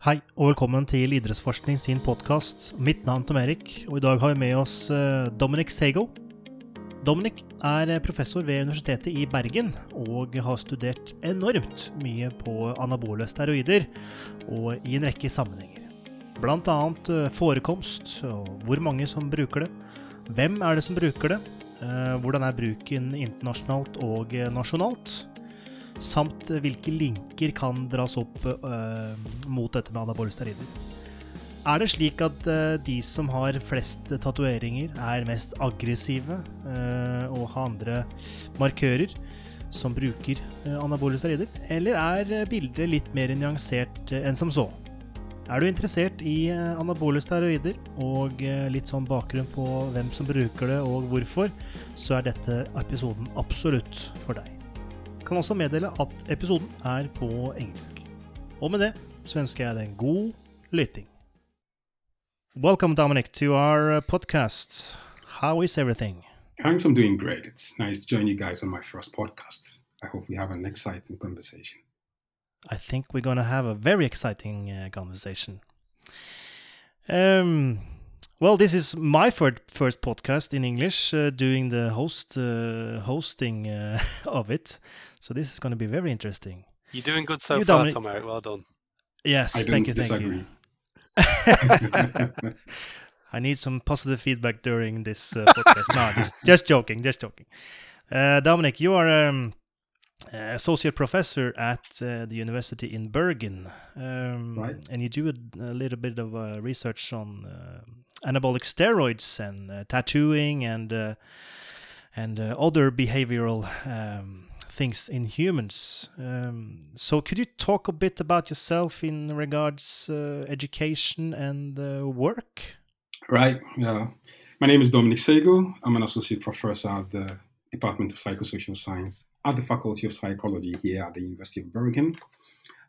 Hei, og velkommen til Idrettsforskning sin podkast. Mitt navn er Tom Erik, og i dag har vi med oss eh, Dominic Sego. Dominic er professor ved Universitetet i Bergen og har studert enormt mye på anabole steroider og i en rekke sammenhenger. Annet eh, forekomst, og hvor mange som bruker det, hvem er det som bruker det, eh, hvordan er bruken internasjonalt og nasjonalt, samt hvilke linker kan dras opp uh, mot dette med anabole steroider. Er det slik at uh, de som har flest tatoveringer, er mest aggressive uh, og har andre markører som bruker anabole steroider? Eller er bildet litt mer nyansert enn som så? Er du interessert i anabole steroider og litt sånn bakgrunn på hvem som bruker det og hvorfor, så er dette episoden absolutt for deg kan også meddele at episoden er på engelsk. Og med det så ønsker jeg deg en god lytting. Welcome, Dominic, to our uh, podcast. How is everything? Thanks, I'm doing great. It's nice to join you guys on my first podcast. I hope we have an exciting conversation. I think we're going to have a very exciting uh, conversation. Um, well, this is my first first podcast in English, uh, doing the host uh, hosting uh, of it. So this is going to be very interesting. You're doing good so you far, Tom. Well done. Yes, I thank you, disagree. thank you. I need some positive feedback during this uh, podcast. no, just, just joking, just joking. Uh, Dominic, you are um, associate professor at uh, the university in Bergen, um, right. and you do a, a little bit of uh, research on uh, anabolic steroids and uh, tattooing and uh, and uh, other behavioral um, things in humans. Um, so, could you talk a bit about yourself in regards education and work? Right. Yeah. My name is Dominic Sagoe. I'm an associate professor at the Department of Psychosocial Science at the Faculty of Psychology here at the University of Bergen.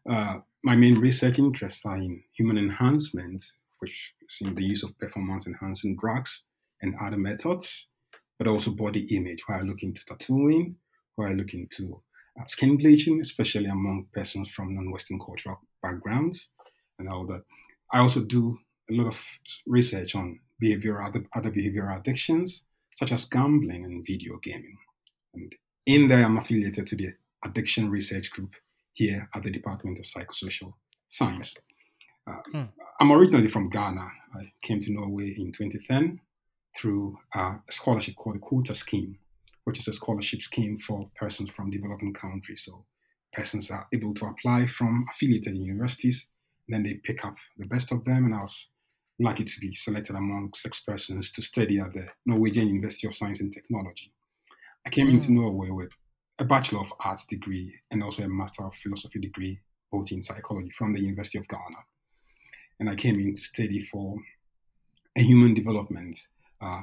Uh, my main research interests are in human enhancement which is in the use of performance enhancing drugs and other methods, but also body image, where I look into tattooing, where I look into uh, skin bleaching, especially among persons from non-Western cultural backgrounds, and all that. I also do a lot of research on behavioral other, other behavioral addictions, such as gambling and video gaming. And in there, I'm affiliated to the Addiction Research Group here at the Department of Psychosocial Science. Uh, hmm. I'm originally from Ghana. I came to Norway in 2010 through a scholarship called the Quota Scheme, which is a scholarship scheme for persons from developing countries. So persons are able to apply from affiliated universities, then they pick up the best of them. And I was lucky to be selected among six persons to study at the Norwegian University of Science and Technology. I came mm. into Norway with a Bachelor of Arts degree and also a Master of Philosophy degree, both in psychology from the University of Ghana and I came in to study for a human development uh,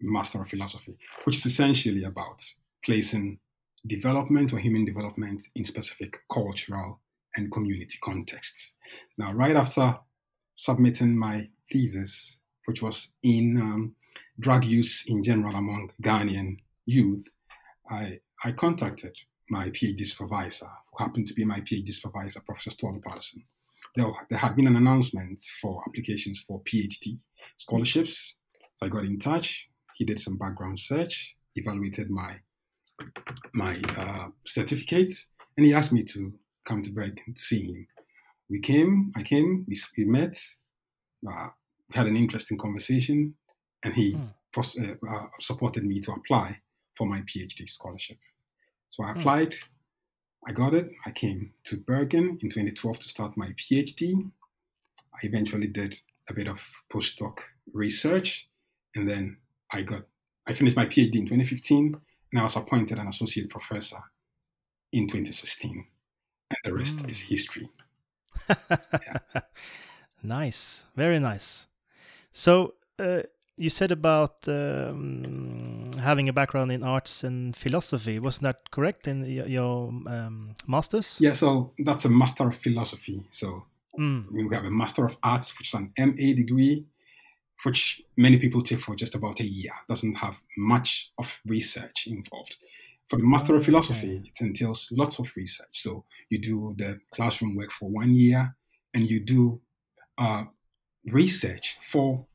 master of philosophy, which is essentially about placing development or human development in specific cultural and community contexts. Now, right after submitting my thesis, which was in um, drug use in general among Ghanaian youth, I, I contacted my PhD supervisor, who happened to be my PhD supervisor, Professor Ståle Pallesen, there, there had been an announcement for applications for PhD scholarships. So I got in touch. He did some background search, evaluated my my uh, certificates, and he asked me to come to Bergen to see him. We came, I came, we, we met, uh, we had an interesting conversation, and he mm. uh, uh, supported me to apply for my PhD scholarship. So I hmm. applied. Mm. I got it. I came to Bergen in 2012 to start my PhD. I eventually did a bit of postdoc research, and then I got I finished my PhD in 2015, and I was appointed an associate professor in 2016, and the rest mm. is history. Nice, very nice. So, uh, you said about um, having a background in arts and philosophy. Wasn't that correct in your um, master's? Yeah, so that's a master of philosophy. So mm. we have a master of arts, which is an MA degree, which many people take for just about a year. Doesn't have much of research involved. For the master of philosophy, okay. it entails lots of research. So you do the classroom work for one year, and you do uh, research for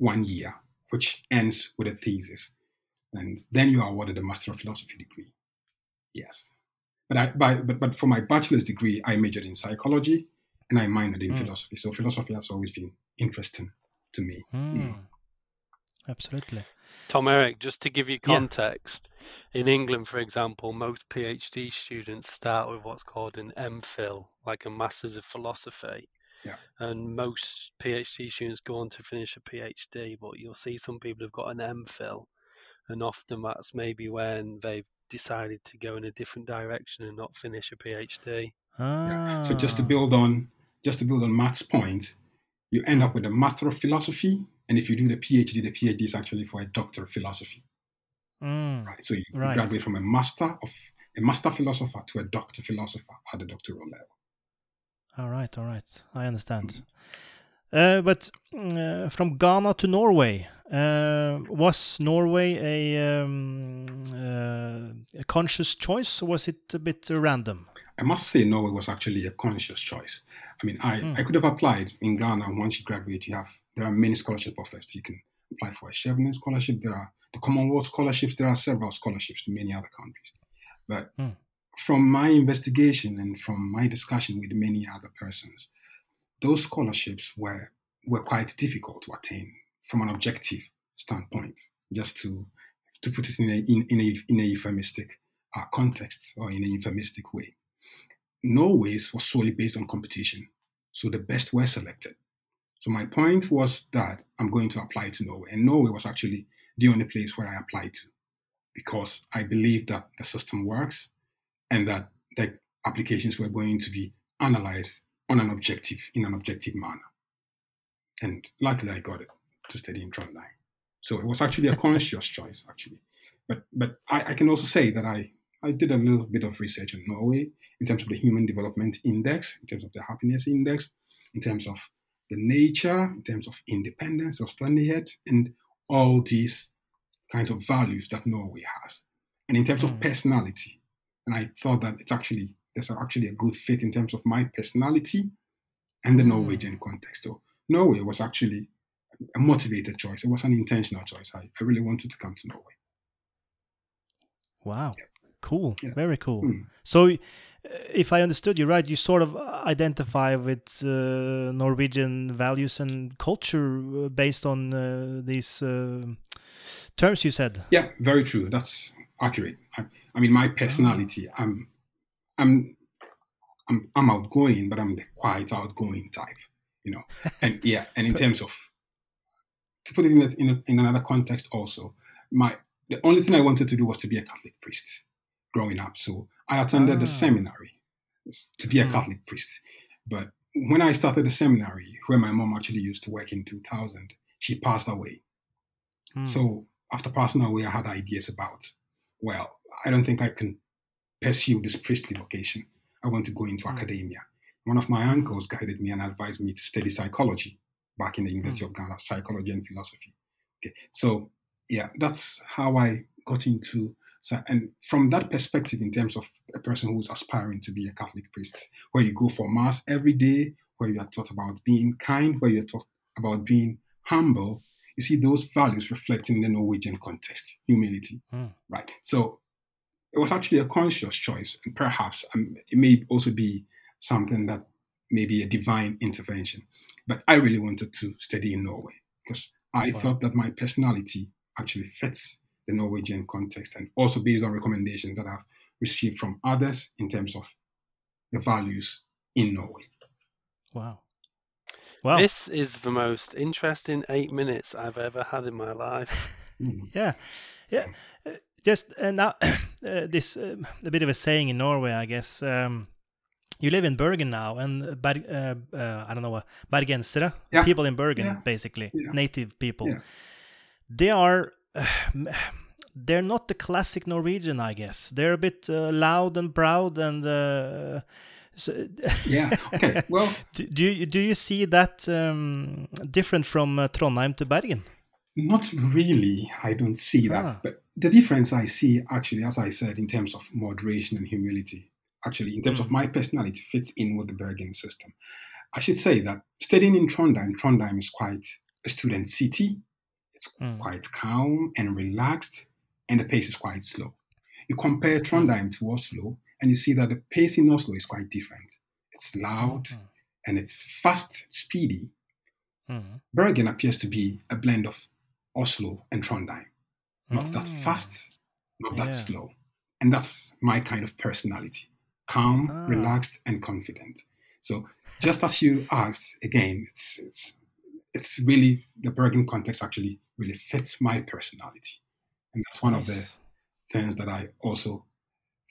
one year, which ends with a thesis. And then you are awarded a Master of Philosophy degree. Yes. But, I, by, but, but for my bachelor's degree, I majored in psychology and I minored in mm. philosophy. So philosophy has always been interesting to me. Mm. Mm. Absolutely. Tom Erik, just to give you context, yeah. in England, for example, most PhD students start with what's called an MPhil, like a Masters of Philosophy. Yeah. And most PhD students go on to finish a PhD, but you'll see some people have got an MPhil, and often that's maybe when they've decided to go in a different direction and not finish a PhD. Ah. Yeah. So just to build on, just to build on Matt's point, you end up with a Master of Philosophy and if you do the PhD, the PhD is actually for a doctor of philosophy. Mm, right. So you right. graduate from a master of a master philosopher to a doctor philosopher at the doctoral level. All right, all right. I understand. Uh, but uh, from Ghana to Norway, uh, was Norway a, um, uh, a conscious choice or was it a bit random? I must say Norway was actually a conscious choice. I mean, I, mm. I could have applied in Ghana. Once you graduate, you have there are many scholarship offers. You can apply for a Chevening scholarship. There are the Commonwealth scholarships. There are several scholarships to many other countries. But mm. From my investigation and from my discussion with many other persons, those scholarships were were quite difficult to attain from an objective standpoint. Just to to put it in a in, in a in a euphemistic uh, context or in a euphemistic way. Norway's was solely based on competition, so the best were selected. So my point was that I'm going to apply to Norway. And Norway was actually the only place where I applied to because I believe that the system works and that the applications were going to be analyzed on an objective, in an objective manner. And luckily I got it to study in Trondheim. So it was actually a conscious choice, actually. But but I, I can also say that I, I did a little bit of research on Norway in terms of the Human Development Index, in terms of the Happiness Index, in terms of the nature, in terms of independence, of standardhood, and all these kinds of values that Norway has. And in terms mm. of hmm. personality, and I thought that it's actually there's actually a good fit in terms of my personality and the mm. Norwegian context. So Norway was actually a motivated choice. It was an intentional choice. I, I really wanted to come to Norway. Wow. Yeah. Cool. Yeah. Very cool. Mm. So, uh, if I understood you right, you sort of identify with uh, Norwegian values and culture uh, based on uh, these uh, terms you said. Yeah, very true. That's accurate. I, I mean, my personality, oh. I'm, I'm, I'm, I'm outgoing, but I'm the quiet, outgoing type. You know, and yeah, and in terms of to put it in, a, in, a, in another context, also, my the only thing I wanted to do was to be a Catholic priest growing up. So I attended ah. the seminary to be a mm. Catholic priest. But when I started the seminary, where my mom actually used to work in 2000, she passed away. Mm. So after passing away, I had ideas about, well, I don't think I can pursue this priestly vocation. I want to go into mm. academia. One of my uncles guided me and advised me to study psychology back in the University of Ghana, psychology and philosophy. Okay, so yeah, that's how I got into so, and from that perspective, in terms of a person who's aspiring to be a Catholic priest, where you go for mass every day, where you are taught about being kind, where you're taught about being humble, you see those values reflecting the Norwegian context, humility, mm. right? So it was actually a conscious choice, and perhaps um, it may also be something that may be a divine intervention. But I really wanted to study in Norway because I wow. thought that my personality actually fits the Norwegian context and also based on recommendations that I've received from others in terms of the values in Norway. Wow. Wow. This is the most interesting eight minutes I've ever had in my life. yeah. Yeah. Uh, just uh, now, uh, this uh, a bit of a saying in Norway, I guess. Um, you live in Bergen now, and Ber- uh, uh, I don't know, what Bergensere, yeah. people in Bergen, yeah. basically, yeah. native people, they are they're not the classic Norwegian, I guess. They're a bit uh, loud and proud and. So yeah. Okay. Well, do, do you do you see that um, different from uh, Trondheim to Bergen? Not really. I don't see that. Ah. But the difference I see, actually, as I said, in terms of moderation and humility, actually, in terms mm. of my personality, fits in with the Bergen system. I should say that studying in Trondheim, Trondheim is quite a student city. It's Mm. quite calm and relaxed, and the pace is quite slow. You compare Trondheim to Oslo, and you see that the pace in Oslo is quite different. It's loud Mhm. and it's fast, speedy. Mhm. Bergen appears to be a blend of Oslo and Trondheim. Not that Mm. fast, not that slow. And that's my kind of personality calm, Ah. relaxed, and confident. So, just as you asked, again, it's, it's, it's really the Bergen context actually really fits my personality. And that's one of the things that I also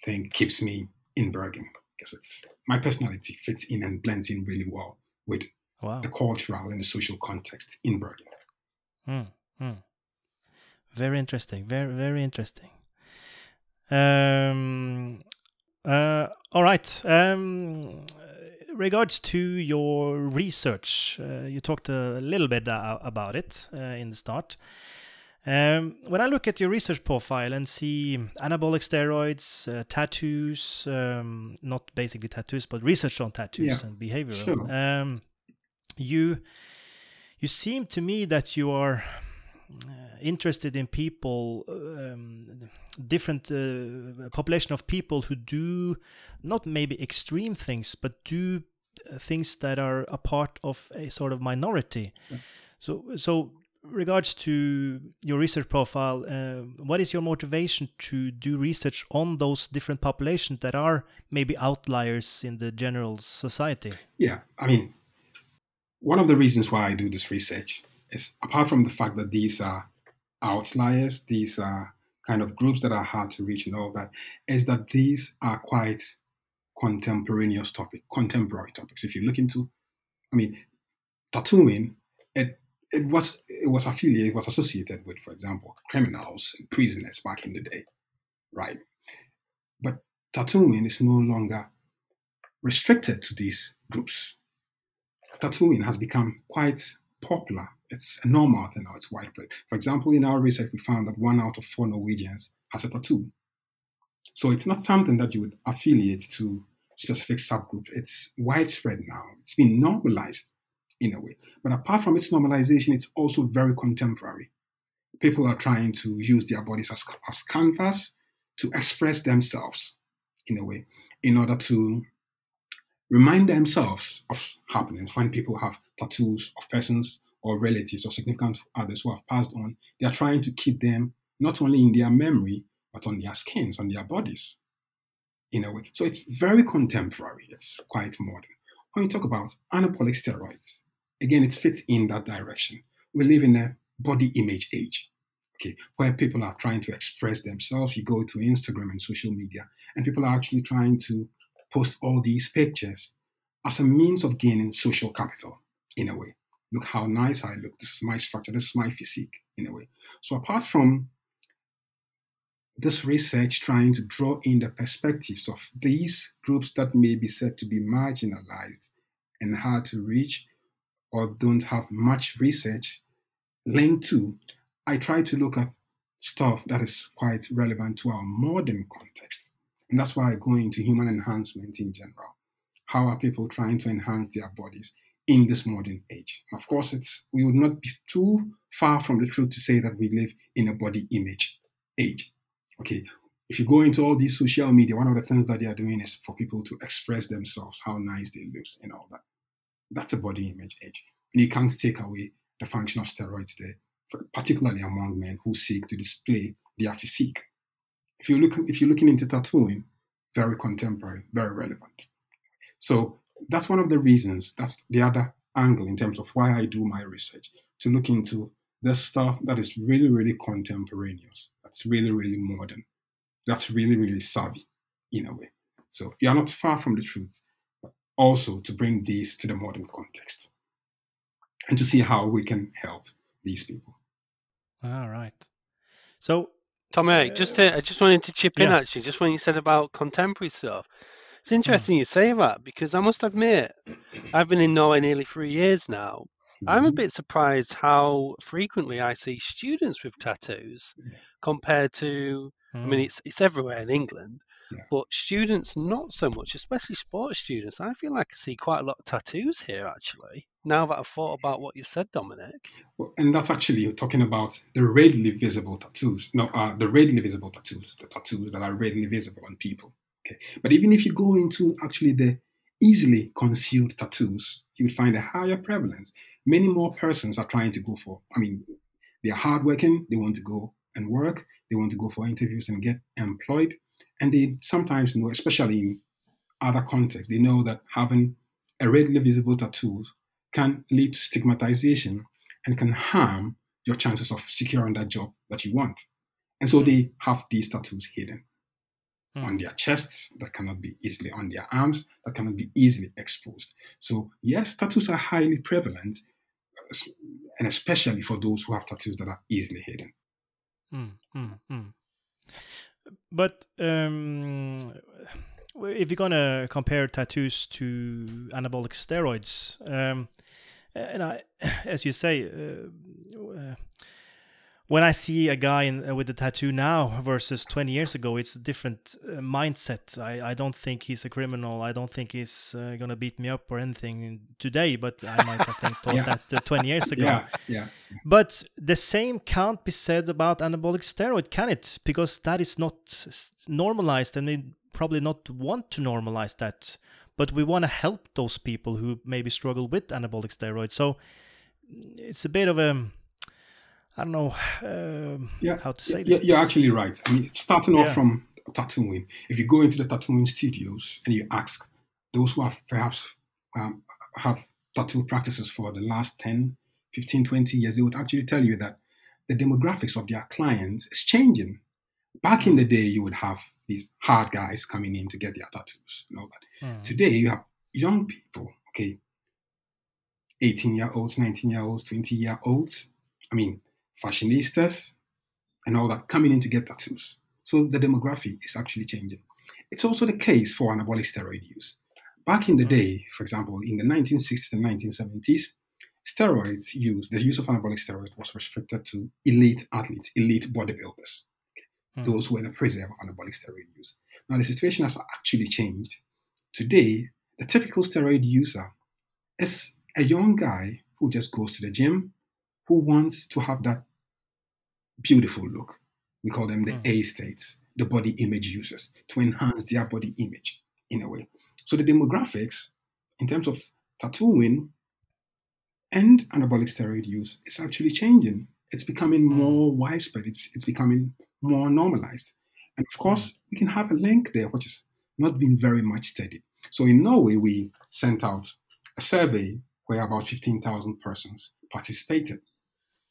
think keeps me in Bergen because it's my personality fits in and blends in really well with Wow. the cultural and the social context in Bergen. Mm, mm. Very interesting. Very very interesting. Um, uh, all right. Um, regards to your research, uh, you talked a little bit uh, about it uh, in the start. Um, when I look at your research profile and see anabolic steroids, uh, tattoos, um, not basically tattoos, but research on tattoos Yeah, and behavioral, sure. um, you you seem to me that you are uh, interested in people, um, different uh, population of people who do not maybe extreme things, but do uh, things that are a part of a sort of minority. Yeah. So, so regards to your research profile, uh, what is your motivation to do research on those different populations that are maybe outliers in the general society? Yeah, I mean, one of the reasons why I do this research is apart from the fact that these are outliers, these are kind of groups that are hard to reach and all that, is that these are quite contemporaneous topic, contemporary topics. If you look into, I mean, tattooing, it was it was affiliated, it was associated with, for example, criminals and prisoners back in the day, right? But tattooing is no longer restricted to these groups. Tattooing has become quite popular. It's a normal thing now, it's widespread. For example, in our research, we found that one out of four Norwegians has a tattoo. So it's not something that you would affiliate to specific subgroup. It's widespread now. It's been normalized in a way. But apart from its normalization, it's also very contemporary. People are trying to use their bodies as, as canvas to express themselves in a way in order to remind themselves of happenings. When people have tattoos of persons or relatives or significant others who have passed on, they are trying to keep them not only in their memory, but on their skins, on their bodies, in a way. So it's very contemporary, it's quite modern. When you talk about anabolic steroids, again, it fits in that direction. We live in a body image age, okay, where people are trying to express themselves. You go to Instagram and social media, and people are actually trying to post all these pictures as a means of gaining social capital, in a way. Look how nice I look. This is my structure. This is my physique, in a way. So apart from this research trying to draw in the perspectives of these groups that may be said to be marginalized and hard to reach or don't have much research linked to, I try to look at stuff that is quite relevant to our modern context. And that's why I go into human enhancement in general. How are people trying to enhance their bodies in this modern age? Of course, it's we would not be too far from the truth to say that we live in a body image age. Okay, if you go into all these social media, one of the things that they are doing is for people to express themselves, how nice they look, and all that. That's a body image age. And you can't take away the function of steroids there, particularly among men who seek to display their physique. If you look, if you're looking into tattooing, very contemporary, very relevant. So that's one of the reasons. That's the other angle in terms of why I do my research to look into the stuff that is really, really contemporaneous. That's really, really modern. That's really, really savvy in a way. So you are not far from the truth, also to bring these to the modern context and to see how we can help these people. All right. So, Tom Erik, just to, I just wanted to chip in actually, just when you said about contemporary stuff. It's interesting you say that because I must admit, I've been in Norway nearly three years now. I'm a Mhm. bit surprised how frequently I see students with tattoos compared to, I mean, mm, it's, it's everywhere in England, But students, not so much, especially sports students. I feel like I see quite a lot of tattoos here, actually. Now that I've thought about what you've said, Dominic. Well, and that's actually talking about the readily visible tattoos. No, uh, the readily visible tattoos, the tattoos that are readily visible on people. Okay, but even if you go into actually the easily concealed tattoos, you would find a higher prevalence. Many more persons are trying to go for. I mean, they are hardworking. They want to go and work. They want to go for interviews and get employed. And they sometimes know, especially in other contexts, they know that having a readily visible tattoo can lead to stigmatization and can harm your chances of securing that job that you want. And so they have these tattoos hidden Mm. on their chests that cannot be easily, on their arms that cannot be easily exposed. So, yes, tattoos are highly prevalent, and especially for those who have tattoos that are easily hidden. Mm, mm, mm. But um, if you're gonna compare tattoos to anabolic steroids, um, and I, as you say, uh, uh, when I see a guy in, uh, with a tattoo now versus 20 years ago, it's a different uh, mindset. I, I don't think he's a criminal. I don't think he's uh, gonna beat me up or anything today. But I might have think, thought Yeah. that uh, 20 years ago. Yeah, yeah. But the same can't be said about anabolic steroid, can it? Because that is not normalized, and we probably not want to normalize that. But we want to help those people who maybe struggle with anabolic steroids. So it's a bit of a, I don't know um Yeah, how to say Yeah, this. You're actually right. I mean, it's starting off Yeah. from tattooing. If you go into the tattooing studios and you ask those who have perhaps um, have tattoo practices for the last 10, 15, 20 years, they would actually tell you that the demographics of their clients is changing. Back in the day, you would have these hard guys coming in to get their tattoos and all that. Mm, Today, you have young people, okay, 18 year olds, 19 year olds, 20 year olds. I mean, fashionistas and all that coming in to get tattoos. So the demography is actually changing. It's also the case for anabolic steroid use. Back in the day, for example, in the 1960s and 1970s, steroids use, the use of anabolic steroid was restricted to elite athletes, elite bodybuilders mm, those who were the prison of anabolic steroid use. Now, the situation has actually changed. Today, the typical steroid user is a young guy who just goes to the gym, who wants to have that beautiful look. We call them the Mm. A states, the body image users, to enhance their body image in a way. So, the demographics in terms of tattooing and anabolic steroid use is actually changing. It's becoming Mm. more widespread. It's, it's becoming more normalized. And of course, we can have a link there, which is not been very much studied. So in Norway, we sent out a survey where about 15,000 persons participated.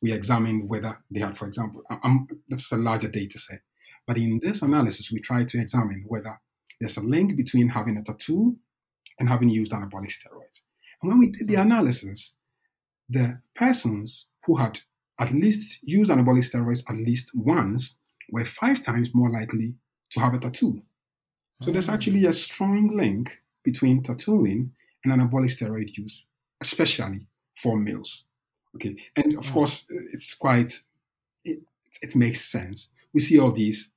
We examined whether they had, for example, um, this is a larger data set, but in this analysis, we tried to examine whether there's a link between having a tattoo and having used anabolic steroids. And when we did the analysis, the persons who had at least used anabolic steroids at least once were five times more likely to have a tattoo. So there's Mm. actually a strong link between tattooing and anabolic steroid use, especially for males. Okay, and of Mm. course, it's quite it, it makes sense. We see all these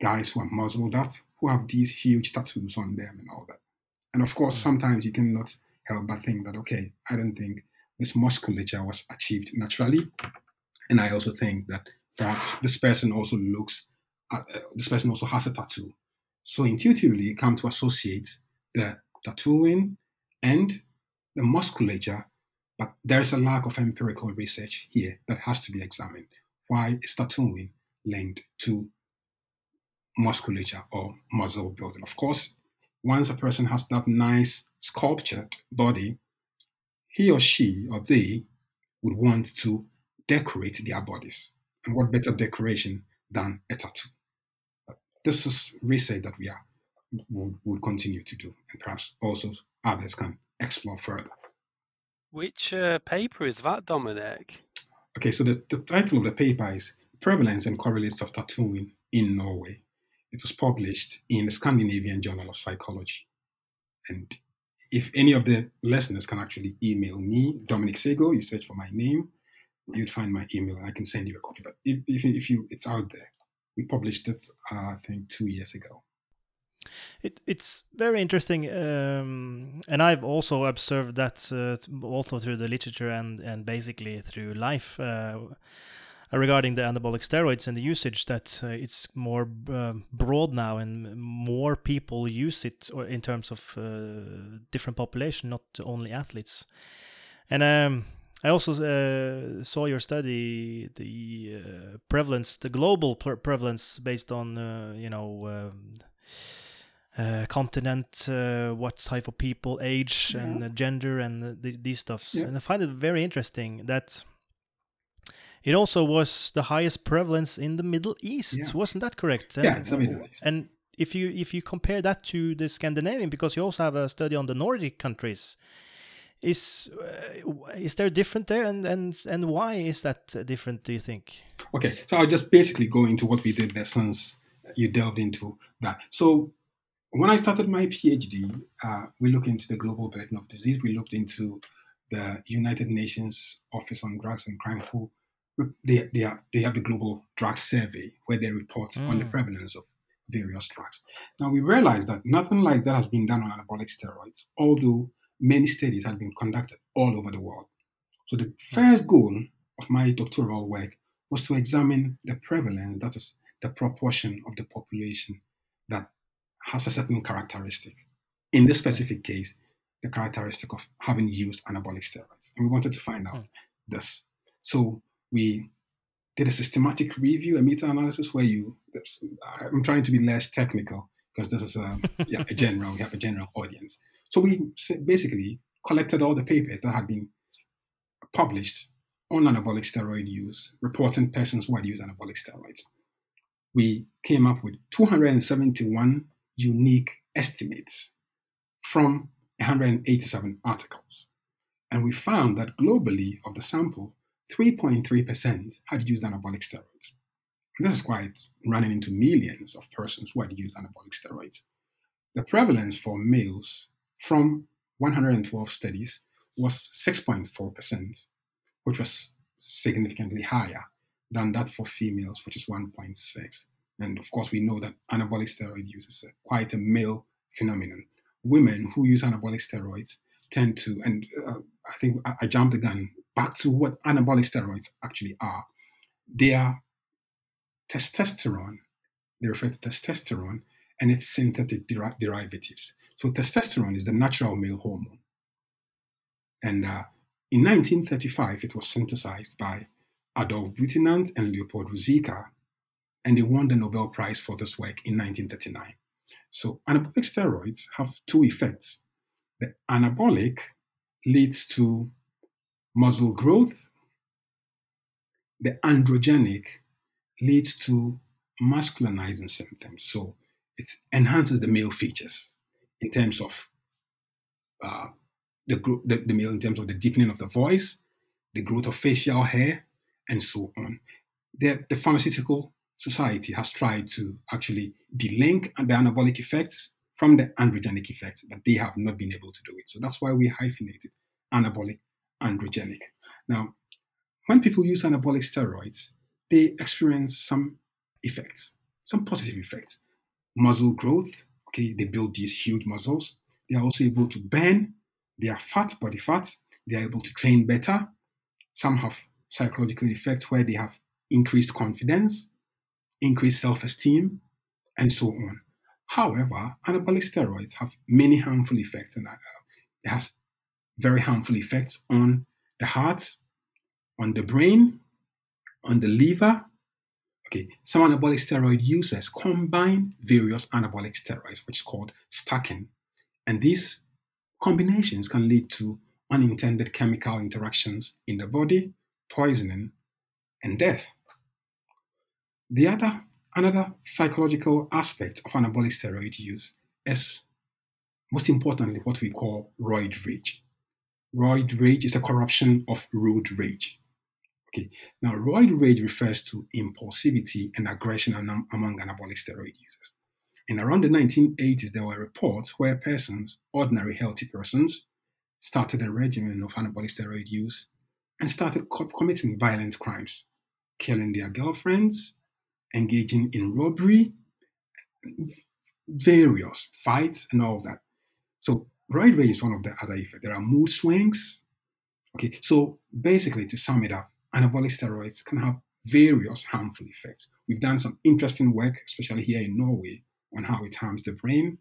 guys who are muzzled up, who have these huge tattoos on them and all that. And of course, Mm. sometimes you cannot help but think that okay, I don't think this musculature was achieved naturally, and I also think that perhaps this person also looks, uh, uh, this person also has a tattoo. So intuitively, you come to associate the tattooing and the musculature, but there's a lack of empirical research here that has to be examined. Why is tattooing linked to musculature or muscle building? Of course, once a person has that nice sculptured body, he or she or they would want to decorate their bodies. And what better decoration than a tattoo? This is research that we are would, would continue to do, and perhaps also others can explore further. Which uh, paper is that, Dominic? Okay, so the, the title of the paper is Prevalence and Correlates of Tattooing in Norway. It was published in the Scandinavian Journal of Psychology. And if any of the listeners can actually email me, Dominic Sagoe, you search for my name, you'd find my email I can send you a copy. But if, if, if you, it's out there. We published it, uh, I think, two years ago. It, it's very interesting, um, and I've also observed that uh, also through the literature and and basically through life uh, regarding the anabolic steroids and the usage that uh, it's more uh, broad now and more people use it or in terms of uh, different population, not only athletes. And um, I also uh, saw your study, the uh, prevalence, the global prevalence based on, uh, you know, um, uh, continent, uh, what type of people, age, yeah. and gender, and these stuffs. Yeah. And I find it very interesting that it also was the highest prevalence in the Middle East. Yeah. Wasn't that correct? Yeah, it's the Middle East. And if you if you compare that to the Scandinavian, because you also have a study on the Nordic countries, is uh, is there different there, and and and why is that different? Do you think? Okay, so I'll just basically go into what we did there since you delved into that. So when I started my PhD, uh, we looked into the global burden of disease. We looked into the United Nations Office on Drugs and Crime, who they, they, have, they have the Global Drug Survey, where they report mm. on the mm. prevalence of various drugs. Now, we realized that nothing like that has been done on anabolic steroids, although many studies have been conducted all over the world. So, the first goal of my doctoral work was to examine the prevalence, that is, the proportion of the population that has a certain characteristic. In this specific case, the characteristic of having used anabolic steroids. And we wanted to find out mm. this. So we did a systematic review, a meta analysis where you, I'm trying to be less technical because this is a, yeah, a general, we have a general audience. So we basically collected all the papers that had been published on anabolic steroid use, reporting persons who had used anabolic steroids. We came up with 271 unique estimates from 187 articles. And we found that globally, of the sample, 3.3% had used anabolic steroids. And this is quite running into millions of persons who had used anabolic steroids. The prevalence for males from 112 studies was 6.4%, which was significantly higher than that for females, which is 1.6. And of course, we know that anabolic steroid use is quite a male phenomenon. Women who use anabolic steroids tend to, and uh, I think I, I jumped the gun back to what anabolic steroids actually are. They are testosterone, they refer to testosterone and its synthetic der- derivatives. So, testosterone is the natural male hormone. And uh, in 1935, it was synthesized by Adolf Butenandt and Leopold Ruzicka and they won the Nobel Prize for this work in 1939. So, anabolic steroids have two effects. The anabolic leads to muscle growth, the androgenic leads to masculinizing symptoms. So, it enhances the male features in terms of uh, the, the, the male, in terms of the deepening of the voice, the growth of facial hair, and so on. The, the pharmaceutical society has tried to actually delink the anabolic effects from the androgenic effects, but they have not been able to do it. So that's why we hyphenated anabolic androgenic. Now, when people use anabolic steroids, they experience some effects, some positive effects. Muscle growth, okay, they build these huge muscles. They are also able to burn their fat, body fat. They are able to train better. Some have psychological effects where they have increased confidence increase self esteem, and so on. However, anabolic steroids have many harmful effects, and uh, it has very harmful effects on the heart, on the brain, on the liver. Okay, some anabolic steroid users combine various anabolic steroids, which is called stacking, and these combinations can lead to unintended chemical interactions in the body, poisoning, and death. The other another psychological aspect of anabolic steroid use is most importantly what we call roid rage. Roid rage is a corruption of road rage. Okay, now roid rage refers to impulsivity and aggression among anabolic steroid users. In around the 1980s, there were reports where persons, ordinary healthy persons, started a regimen of anabolic steroid use and started co- committing violent crimes, killing their girlfriends, engaging in robbery, various fights and all that. So roid rage is one of the other effects. There are mood swings. Okay, so basically, to sum it up, anabolic steroids can have various harmful effects. We've done some interesting work, especially here in Norway, on how it harms the brain,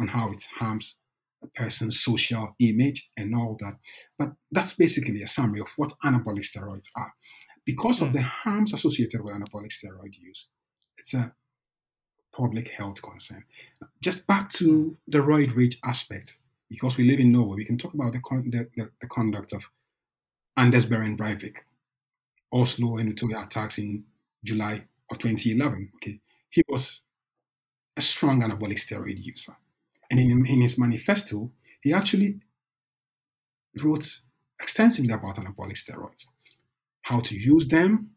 on how it harms a person's social image, and all that. But that's basically a summary of what anabolic steroids are. Because of hmm. the harms associated with anabolic steroid use, it's a public health concern. Just back to hmm. the roid rage aspect, because we live in Norway, we can talk about the, con- the, the, the conduct of Anders Behring Breivik, Oslo and Utøya attacks in July of 2011. Okay, he was a strong anabolic steroid user, and in, in his manifesto, he actually wrote extensively about anabolic steroids, how to use them,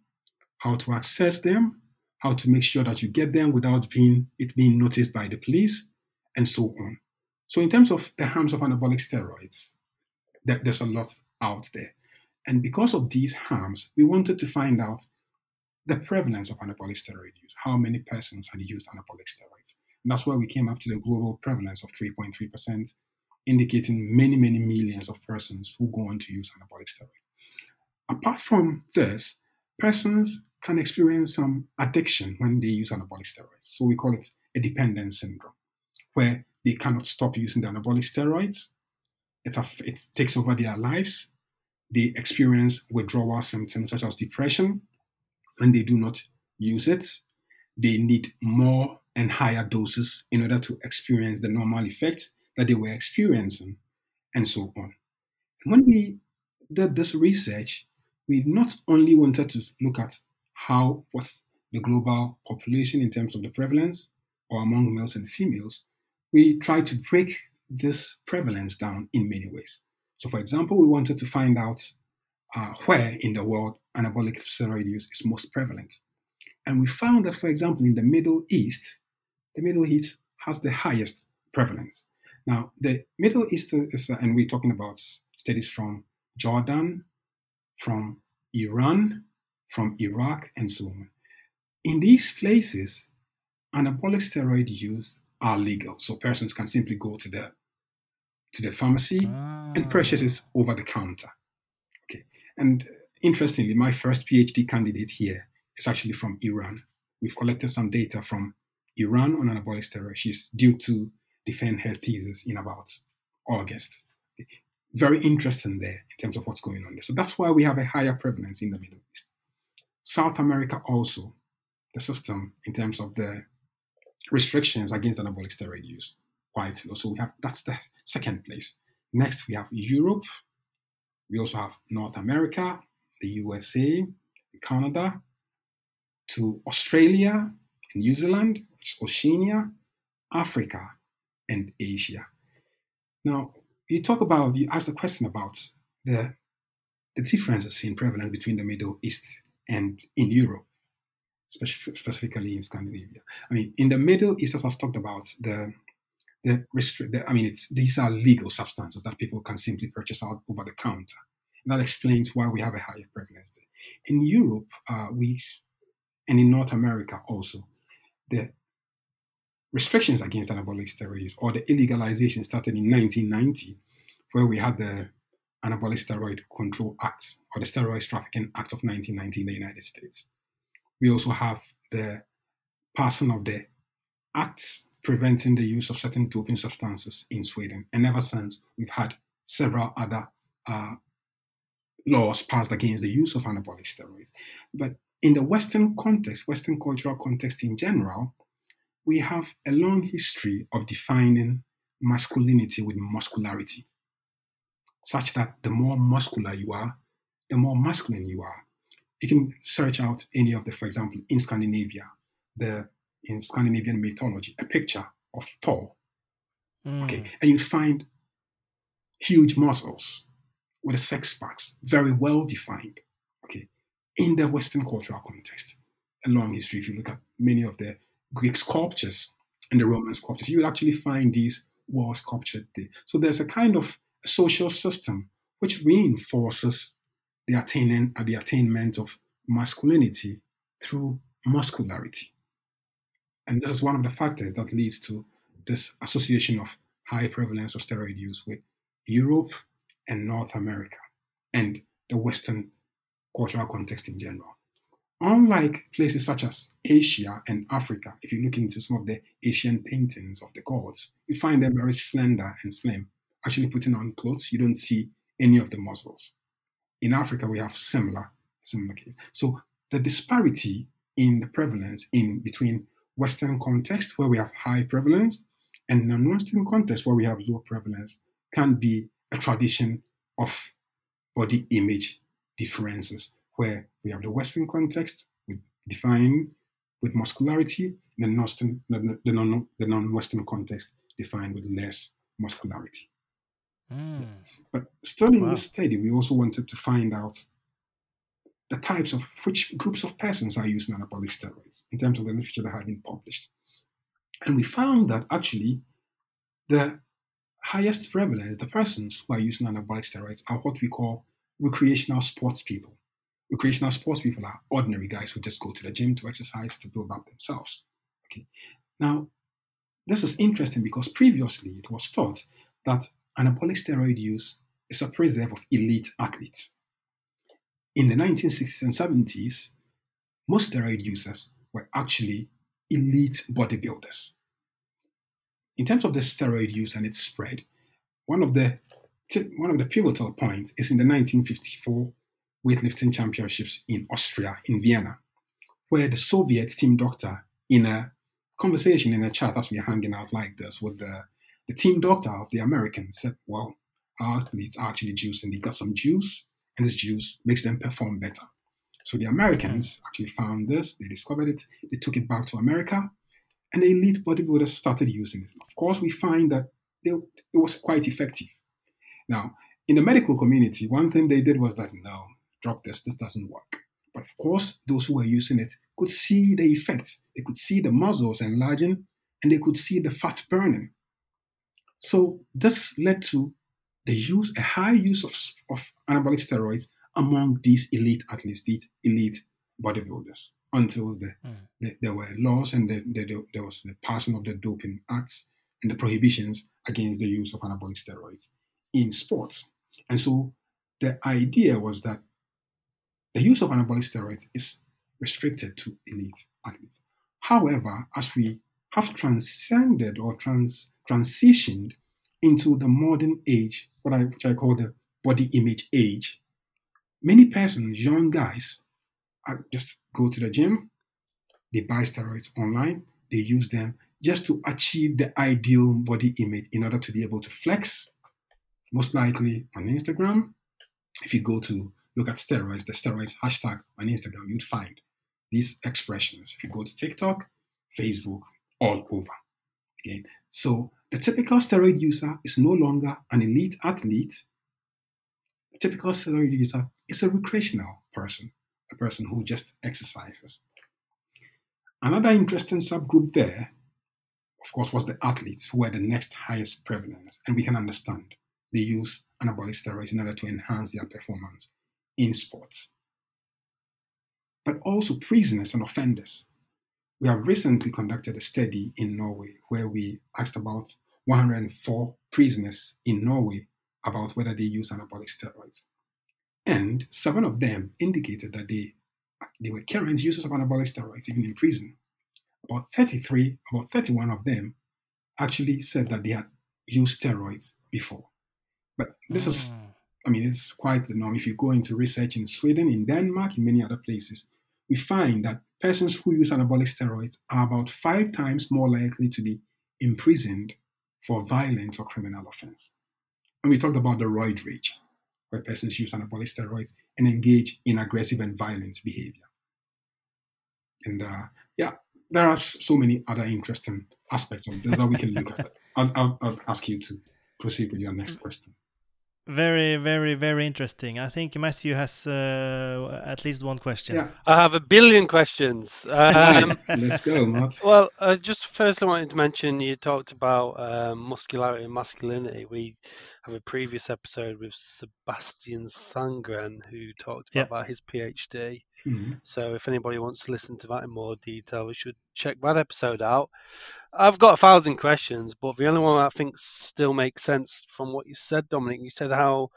how to access them, how to make sure that you get them without being it being noticed by the police, and so on. So, in terms of the harms of anabolic steroids, there, there's a lot out there. And because of these harms, we wanted to find out the prevalence of anabolic steroid use, how many persons had used anabolic steroids. And that's where we came up to the global prevalence of 3.3%, indicating many, many millions of persons who go on to use anabolic steroid. Apart from this, persons can experience some addiction when they use anabolic steroids. So we call it a dependence syndrome, where they cannot stop using the anabolic steroids. It, it takes over their lives. They experience withdrawal symptoms such as depression when they do not use it. They need more and higher doses in order to experience the normal effects that they were experiencing, and so on. When we did this research, we not only wanted to look at how what's the global population in terms of the prevalence or among males and females, we tried to break this prevalence down in many ways. So, for example, we wanted to find out uh, where in the world anabolic steroid use is most prevalent. And we found that, for example, in the Middle East, the Middle East has the highest prevalence. Now, the Middle East is, uh, and we're talking about studies from Jordan, from Iran, from Iraq, and so on. In these places, anabolic steroid use are legal, so persons can simply go to the to the pharmacy ah. and purchase it over the counter. Okay, and interestingly, my first PhD candidate here is actually from Iran. We've collected some data from Iran on anabolic steroids. She's due to defend her thesis in about August. Very interesting there in terms of what's going on there. So that's why we have a higher prevalence in the Middle East. South America also, the system in terms of the restrictions against anabolic steroid use quite low. So we have that's the second place. Next we have Europe. We also have North America, the USA, Canada, to Australia, New Zealand, Oceania, Africa, and Asia. Now, you talk about, you ask the question about the, the differences in prevalence between the Middle East and in Europe, specifically in Scandinavia. I mean, in the Middle East, as I've talked about, the the restrict. I mean, it's these are legal substances that people can simply purchase out over the counter. And that explains why we have a higher prevalence. In Europe, uh, we and in North America also, the restrictions against anabolic steroids or the illegalization started in 1990, where we had the Anabolic Steroid Control Act or the Steroid Trafficking Act of 1990 in the United States. We also have the passing of the Acts preventing the use of certain doping substances in Sweden. And ever since, we've had several other uh, laws passed against the use of anabolic steroids. But in the Western context, Western cultural context in general, we have a long history of defining masculinity with muscularity such that the more muscular you are, the more masculine you are. You can search out any of the, for example, in Scandinavia, the in Scandinavian mythology, a picture of Thor. Mm. Okay, and you find huge muscles with a sex packs, very well defined. Okay, in the Western cultural context, a long history. If you look at many of the Greek sculptures and the Roman sculptures, you will actually find these well sculptured there. So there's a kind of social system which reinforces the attainment, uh, the attainment of masculinity through muscularity. And this is one of the factors that leads to this association of high prevalence of steroid use with Europe and North America and the Western cultural context in general. Unlike places such as Asia and Africa, if you look into some of the Asian paintings of the gods, you find them very slender and slim. Actually, putting on clothes, you don't see any of the muscles. In Africa, we have similar similar case. So the disparity in the prevalence in between Western context where we have high prevalence and non-Western context where we have low prevalence can be a tradition of body image differences where we have the Western context with defined with muscularity, the non-Western, the, non, the non-Western context defined with less muscularity. Mm. But studying wow. this study, we also wanted to find out the types of which groups of persons are using anabolic steroids in terms of the literature that had been published. And we found that actually the highest prevalence, the persons who are using anabolic steroids are what we call recreational sports people. Recreational sports people are ordinary guys who just go to the gym to exercise to build up themselves. Okay. Now, this is interesting because previously it was thought that anabolic steroid use is a preserve of elite athletes in the 1960s and 70s, most steroid users were actually elite bodybuilders. In terms of the steroid use and its spread, one of the one of the pivotal points is in the 1954 weightlifting championships in Austria, in Vienna, where the Soviet team doctor, in a conversation in a chat as we are hanging out like this with the, the team doctor of the Americans, said, Well, our athletes are actually juice and they got some juice and this juice makes them perform better. So the Americans mm-hmm. actually found this, they discovered it, they took it back to America, and the elite bodybuilders started using it. Of course, we find that they, it was quite effective. Now, in the medical community, one thing they did was that no, this doesn't work. But of course, those who were using it could see the effects. They could see the muscles enlarging and they could see the fat burning. So this led to the use a high use of, of anabolic steroids among these elite athletes, these elite bodybuilders, until the, mm. the, there were laws and the, the, there was the passing of the doping acts and the prohibitions against the use of anabolic steroids in sports. And so the idea was that the use of anabolic steroids is restricted to elite athletes. However, as we have transcended or trans, transitioned into the modern age, what I, which I call the body image age, many persons, young guys, uh, just go to the gym, they buy steroids online, they use them just to achieve the ideal body image in order to be able to flex. Most likely on Instagram, if you go to look at steroids, the steroids hashtag on Instagram, you'd find these expressions. If you go to TikTok, Facebook, all over. Again, so the typical steroid user is no longer an elite athlete. The typical steroid user is a recreational person, a person who just exercises. Another interesting subgroup there, of course, was the athletes who were the next highest prevalence, and we can understand they use anabolic steroids in order to enhance their performance in sports. But also prisoners and offenders we have recently conducted a study in Norway where we asked about 104 prisoners in Norway about whether they use anabolic steroids. And seven of them indicated that they, they were current users of anabolic steroids even in prison. About 33, about 31 of them actually said that they had used steroids before. But this is, ah. I mean, it's quite the norm. If you go into research in Sweden, in Denmark, in many other places, we find that persons who use anabolic steroids are about five times more likely to be imprisoned for violent or criminal offense. And we talked about the roid rage, where persons use anabolic steroids and engage in aggressive and violent behavior. And uh, yeah, there are so many other interesting aspects of this that we can look at. I'll, I'll, I'll ask you to proceed with your next question. Very, very, very interesting. I think Matthew has uh, at least one question. Yeah. I have a billion questions. Um, Let's go, Matt. Well, uh, just first, I wanted to mention you talked about um, muscularity and masculinity. We have a previous episode with Sebastian Sangren who talked yeah. about his PhD. Mm-hmm. So if anybody wants to listen to that in more detail, we should check that episode out. I've got a thousand questions, but the only one I think still makes sense from what you said, Dominic. You said how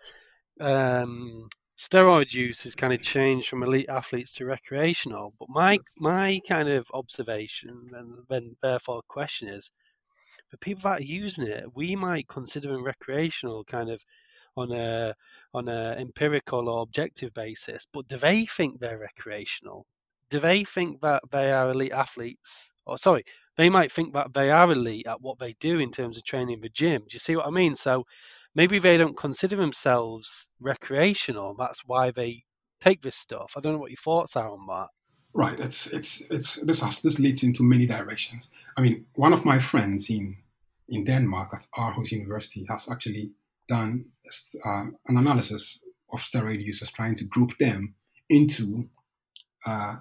um, steroid use has kind of changed from elite athletes to recreational. But my my kind of observation and then therefore question is, for people that are using it, we might consider them recreational, kind of on a on a empirical or objective basis. But do they think they're recreational? Do they think that they are elite athletes? Or sorry, they might think that they are elite at what they do in terms of training in the gym. Do you see what I mean? So maybe they don't consider themselves recreational. That's why they take this stuff. I don't know what your thoughts are on that. Right. It's it's it's this has, this leads into many directions. I mean, one of my friends in in Denmark at Aarhus University has actually done uh, an analysis of steroid users, trying to group them into, uh,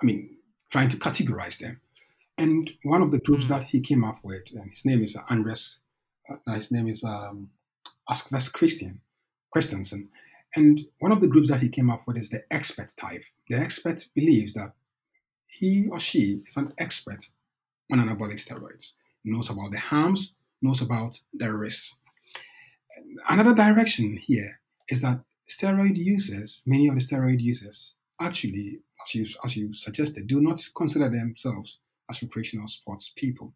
I mean, trying to categorize them. And one of the groups mm. that he came up with, and his name is Andres, uh, his name is um, Ask Vest Christian, Christensen. And one of the groups that he came up with is the expert type. The expert believes that he or she is an expert on anabolic steroids, knows about the harms, knows about the risks. Another direction here is that steroid users, many of the steroid users, actually, as you, as you suggested, do not consider themselves as recreational sports people.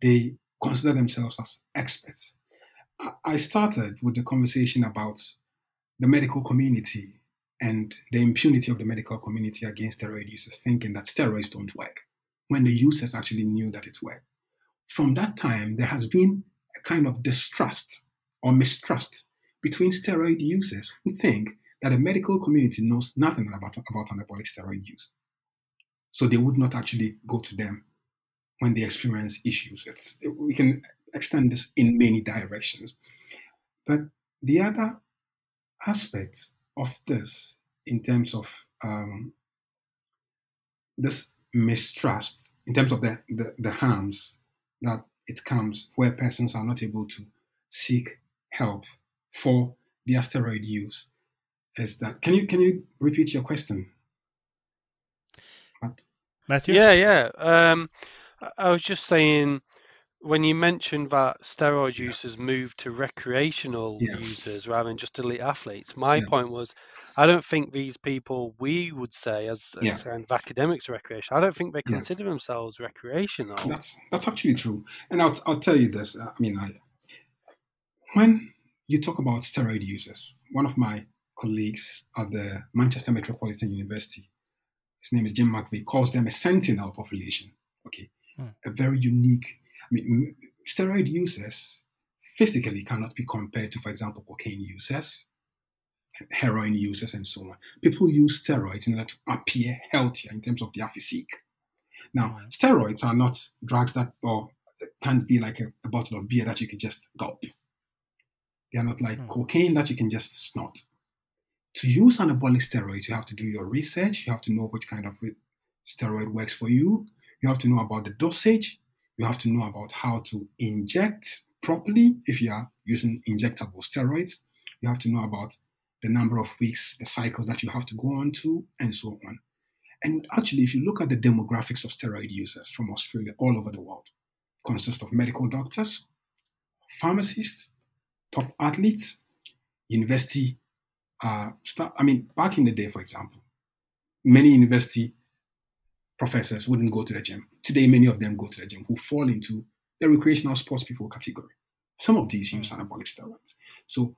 They consider themselves as experts. I started with the conversation about the medical community and the impunity of the medical community against steroid users, thinking that steroids don't work, when the users actually knew that it worked. From that time, there has been a kind of distrust or mistrust between steroid users who think that the medical community knows nothing about, about anabolic steroid use. So they would not actually go to them when they experience issues. It's, we can extend this in many directions. But the other aspect of this, in terms of um, this mistrust, in terms of the, the, the harms that it comes where persons are not able to seek help for the steroid use, is that can you can you repeat your question? Matt? Matthew? Yeah, yeah. Um, I was just saying when you mentioned that steroid yeah. users move to recreational yeah. users rather than just elite athletes, my yeah. point was I don't think these people we would say as, as kind of academics recreation. I don't think they consider themselves recreational. That's that's actually true, and I'll I'll tell you this. I mean, I when you talk about steroid users, one of my colleagues at the Manchester Metropolitan University, his name is Jim McVeigh, calls them a sentinel population. Okay, hmm. a very unique I mean, steroid users physically cannot be compared to, for example, cocaine users, heroin users, and so on. People use steroids in order to appear healthier in terms of their physique. Now, steroids are not drugs that or can't be like a, a bottle of beer that you can just gulp. They are not like mm. cocaine that you can just snort. To use anabolic steroids, you have to do your research. You have to know which kind of steroid works for you. You have to know about the dosage you have to know about how to inject properly if you are using injectable steroids. You have to know about the number of weeks, the cycles that you have to go on to, and so on. And actually, if you look at the demographics of steroid users from Australia all over the world, consists of medical doctors, pharmacists, top athletes, university uh, staff. I mean, back in the day, for example, many university professors wouldn't go to the gym. Today, many of them go to the gym who fall into the recreational sports people category. Some of these use anabolic steroids. So,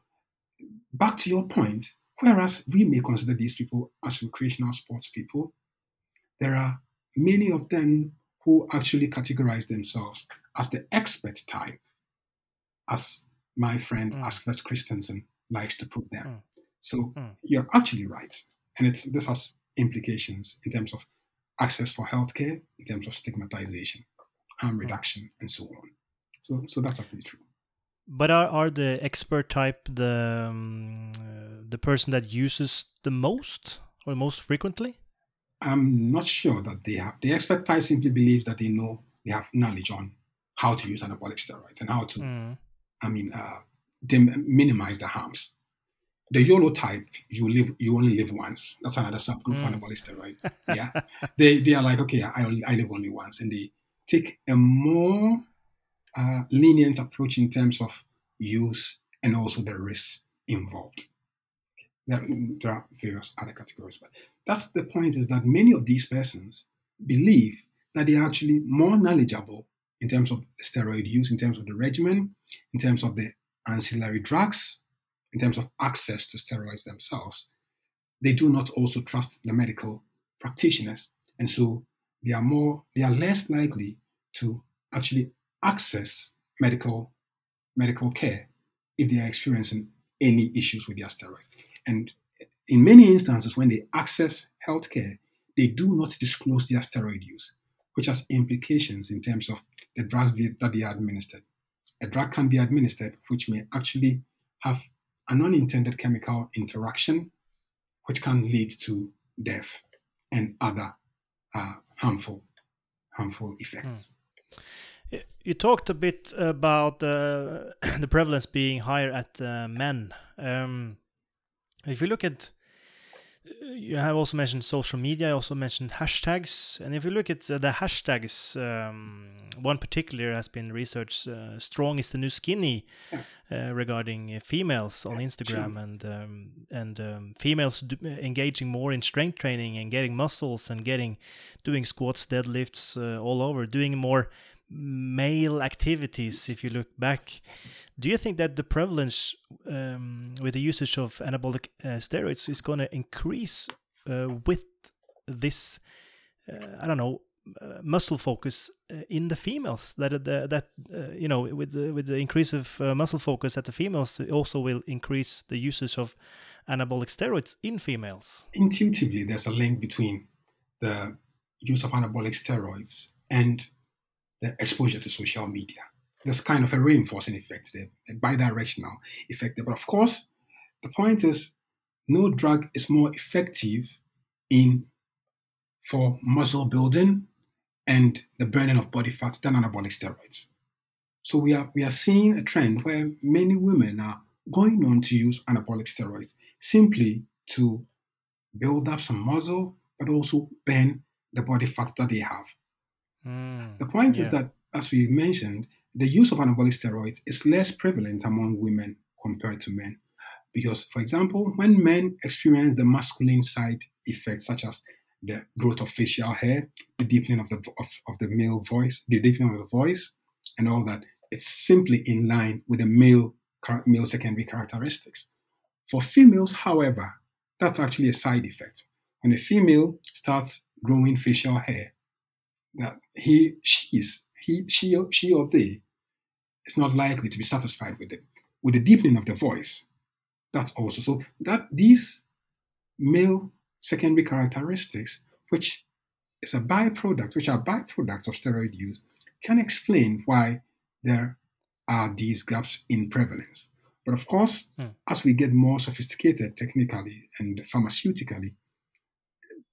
back to your point, whereas we may consider these people as recreational sports people, there are many of them who actually categorize themselves as the expert type, as my friend mm. Christensen likes to put them. Mm. So mm. you're actually right. And it's, this has implications in terms of access for healthcare in terms of stigmatization, harm hmm. reduction, and so on. So, so that's actually true. But are, are the expert type the um, uh, the person that uses the most or most frequently? I'm not sure that they have. The expert type simply believes that they know they have knowledge on how to use anabolic steroids and how to, mm. I mean, uh, dim, minimize the harms. the YOLO type, you live, you only live once. That's another subgroup mm. anabolic steroid. Yeah, they they are like, okay, I only, I live only once, and they take a more uh, lenient approach in terms of use and also the risks involved. There, there are various other categories, but that's the point: is that many of these persons believe that they are actually more knowledgeable in terms of steroid use, in terms of the regimen, in terms of the ancillary drugs, in terms of access to steroids themselves, they do not also trust the medical practitioners. And so they are more, they are less likely to actually access medical medical care if they are experiencing any issues with their steroids. And in many instances, when they access healthcare, they do not disclose their steroid use, which has implications in terms of the drugs that they are administered. A drug can be administered which may actually have an unintended chemical interaction, which can lead to death and other uh, harmful harmful effects. Mm. You talked a bit about uh, the prevalence being higher at uh, men. Um, if you look at you have also mentioned social media. I also mentioned hashtags, and if you look at uh, the hashtags, um, one particular has been researched. Uh, "Strong is the new skinny," uh, regarding females on Instagram, and um, and um, females do, engaging more in strength training and getting muscles and getting doing squats, deadlifts uh, all over, doing more male activities. If you look back, do you think that the prevalence um, with the usage of anabolic uh, steroids is going to increase uh, with this? Uh, I don't know uh, muscle focus uh, in the females. That uh, that you know with the, with the increase of muscle focus at the females, also will increase the usage of anabolic steroids in females. Intuitively, there's a link between the use of anabolic steroids and the exposure to social media there's kind of a reinforcing effect there, a bidirectional effect there. But of course, the point is no drug is more effective in for muscle building and the burning of body fat than anabolic steroids. So we are we are seeing a trend where many women are going on to use anabolic steroids simply to build up some muscle, but also burn the body fat that they have. Mm, the point yeah. is that, as we mentioned, the use of anabolic steroids is less prevalent among women compared to men. Because, for example, when men experience the masculine side effects, such as the growth of facial hair, the deepening of the, of, of the male voice, the deepening of the voice, and all that, it's simply in line with the male, male secondary characteristics. For females, however, that's actually a side effect. When a female starts growing facial hair, that he, she is, he, she, she or they is not likely to be satisfied with it. With the deepening of the voice, that's also so that these male secondary characteristics, which is a byproduct, which are byproducts of steroid use, can explain why there are these gaps in prevalence. But of course, hmm. as we get more sophisticated technically and pharmaceutically,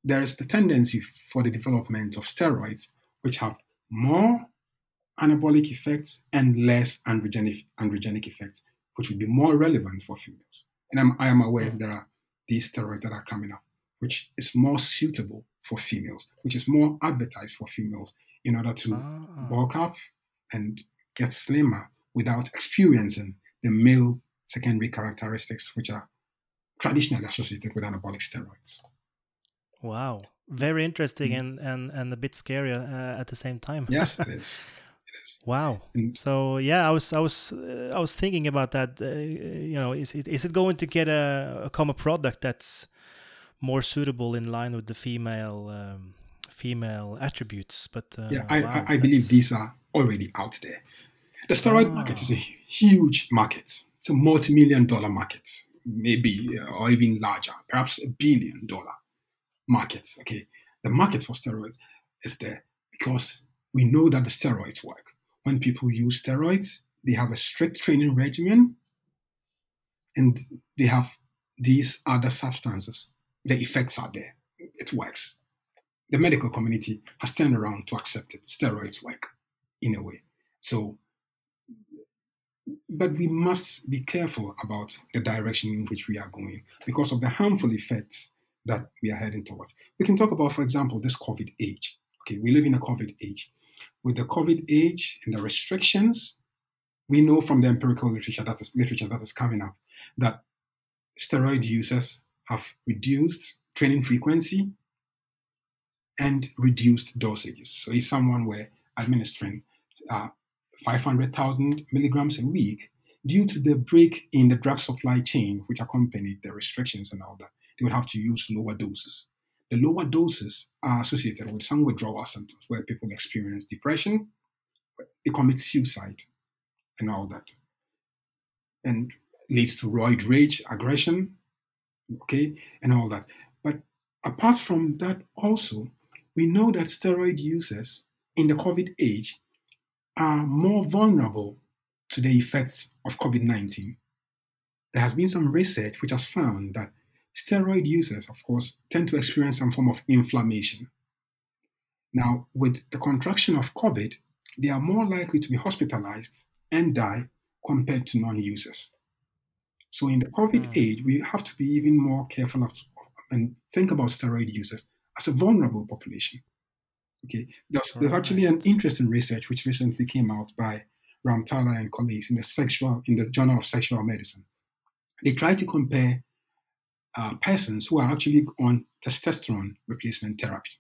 there is the tendency for the development of steroids, which have more anabolic effects and less androgenic, androgenic effects, which would be more relevant for females. And I'm, I am aware mm. there are these steroids that are coming up, which is more suitable for females, which is more advertised for females in order to ah. bulk up and get slimmer without experiencing the male secondary characteristics which are traditionally associated with anabolic steroids. Wow, very interesting mm. and, and, and a bit scary uh, at the same time. Yes, it is. Wow. And so yeah, I was I was uh, I was thinking about that. Uh, you know, is it is it going to get a, a common product that's more suitable in line with the female um, female attributes? But uh, yeah, I, wow, I, I believe these are already out there. The steroid ah. market is a huge market. It's a multi-million dollar market, maybe uh, or even larger, perhaps a billion dollar market. Okay, the market for steroids is there because we know that the steroids work when people use steroids, they have a strict training regimen and they have these other substances. The effects are there. It works. The medical community has turned around to accept it. Steroids work in a way. So but we must be careful about the direction in which we are going because of the harmful effects that we are heading towards. We can talk about, for example, this COVID age. Okay, we live in a COVID age. With the COVID age and the restrictions, we know from the empirical literature that is literature that is coming up that steroid users have reduced training frequency and reduced dosages. So if someone were administering uh, 500,000 milligrams a week, due to the break in the drug supply chain, which accompanied the restrictions and all that, they would have to use lower doses. The lower doses are associated with some withdrawal symptoms where people experience depression, they commit suicide, and all that. And leads to roid rage, aggression, okay, and all that. But apart from that, also, we know that steroid users in the COVID age are more vulnerable to the effects of COVID 19. There has been some research which has found that steroid users, of course, tend to experience some form of inflammation. Now, with the contraction of COVID, they are more likely to be hospitalized and die compared to non users. So, in the COVID mm. age, we have to be even more careful of, and think about steroid users as a vulnerable population. Okay, there's, there's actually an interesting research which recently came out by Rambhatla and colleagues in the sexual in the Journal of Sexual Medicine. They tried to compare uh, persons who are actually on testosterone replacement therapy.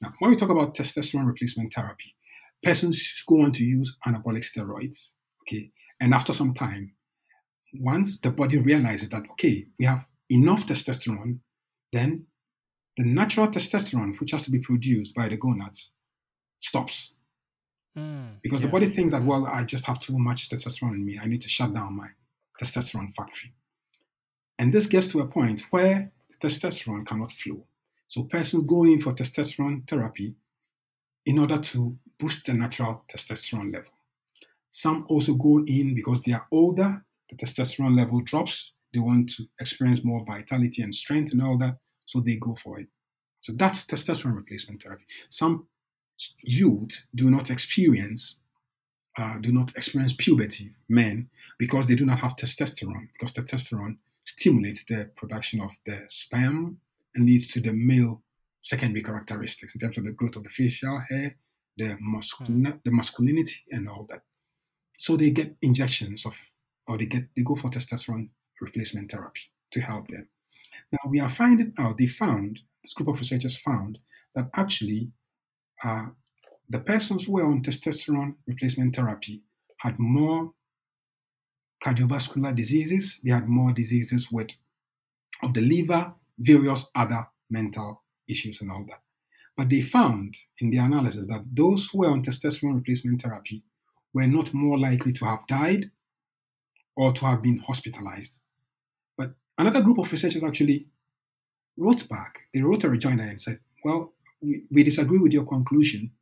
Now, when we talk about testosterone replacement therapy, persons go on to use anabolic steroids. Okay, and after some time, once the body realizes that okay, we have enough testosterone, then the natural testosterone, which has to be produced by the gonads, stops. Mm, because yeah. the body thinks that, well, I just have too much testosterone in me. I need to shut down my testosterone factory. And this gets to a point where testosterone cannot flow. So persons go in for testosterone therapy in order to boost the natural testosterone level. Some also go in because they are older, the testosterone level drops, they want to experience more vitality and strength and all that. So they go for it. So that's testosterone replacement therapy. Some youth do not experience uh, do not experience puberty, men, because they do not have testosterone, because testosterone stimulates the production of the sperm and leads to the male secondary characteristics in terms of the growth of the facial hair, the, masculin- hmm. the masculinity, and all that. So they get injections of, or they get they go for testosterone replacement therapy to help them. Now we are finding out, they found, this group of researchers found that actually uh, the persons who were on testosterone replacement therapy had more cardiovascular diseases, they had more diseases with of the liver, various other mental issues and all that. But they found in the analysis that those who were on testosterone replacement therapy were not more likely to have died or to have been hospitalized But Another group of researchers actually wrote back. They wrote a rejoinder and said, Well, we, we disagree with your conclusion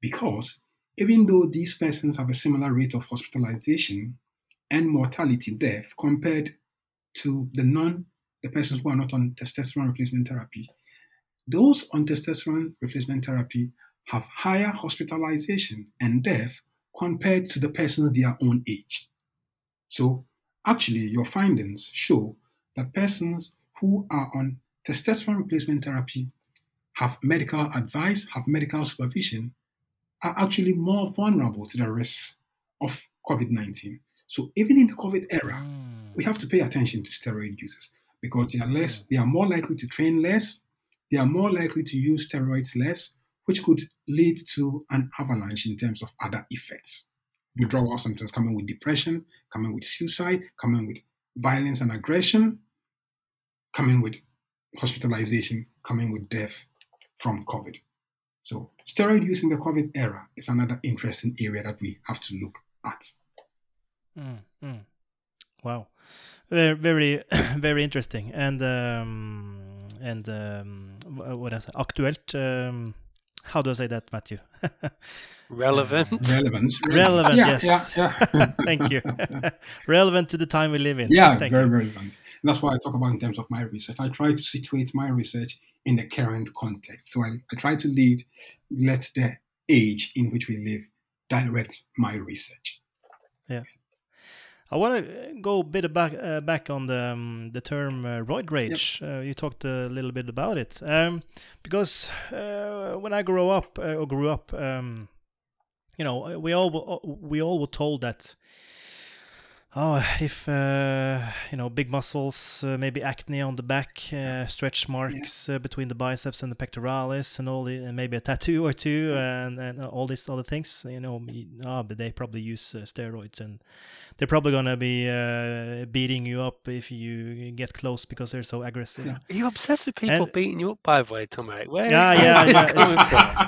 because even though these persons have a similar rate of hospitalization and mortality death compared to the non the persons who are not on testosterone replacement therapy, those on testosterone replacement therapy have higher hospitalization and death compared to the persons their own age. So actually your findings show that persons who are on testosterone replacement therapy have medical advice, have medical supervision, are actually more vulnerable to the risks of COVID 19. So even in the COVID era, mm. we have to pay attention to steroid users because they are less, they are more likely to train less, they are more likely to use steroids less, which could lead to an avalanche in terms of other effects. Withdrawal symptoms coming with depression, coming with suicide, coming with violence and aggression, coming with hospitalization, coming with death from COVID. So, steroid use in the COVID era is another interesting area that we have to look at. Mm, mm. Wow, very, very, very interesting, and um, and um, what else? Aktuelt. Um, how do I say that, Matthew? Relevant. Relevance. Relevant, yeah, yes. Yeah, yeah. Thank you. relevant to the time we live in. Yeah, Thank very you. relevant. And that's what I talk about in terms of my research. I try to situate my research in the current context. So I, I try to lead, let the age in which we live direct my research. Yeah. I want to go a bit back uh, back on the um, the term uh, roid rage. Yep. Uh, you talked a little bit about it um, because uh, when I grew up uh, or grew up, um, you know, we all we all were told that oh, if uh, you know big muscles, uh, maybe acne on the back, uh, stretch marks yeah. Uh, between the biceps and the pectoralis, and all the and maybe a tattoo or two, and, and all these other things. You know, oh, but they probably use uh, steroids, and they're probably gonna be uh, beating you up if you get close because they're so aggressive. Are you obsessed with people and, beating you up? By the way, Tom Erik, where yeah, yeah, yeah.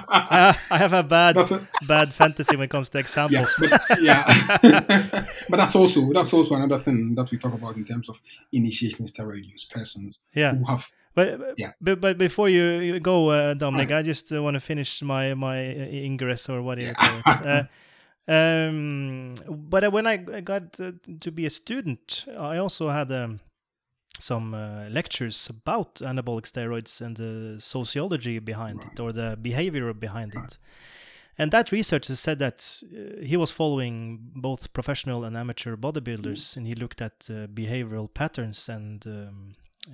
I, I, have a bad a, bad fantasy when it comes to examples. Yeah, but, yeah. but that's also that's also another thing that we talk about in terms of initiation steroid use persons yeah. who have but, yeah. but but before you, you go, uh, Dominic, right. I just uh, want to finish my my uh, ingress or what do you call it. Uh, um, but when I got uh, to be a student, I also had um, some uh, lectures about anabolic steroids and the sociology behind right. it or the behavior behind right. it. And that researcher said that uh, he was following both professional and amateur bodybuilders, mm. and he looked at uh, behavioral patterns and um,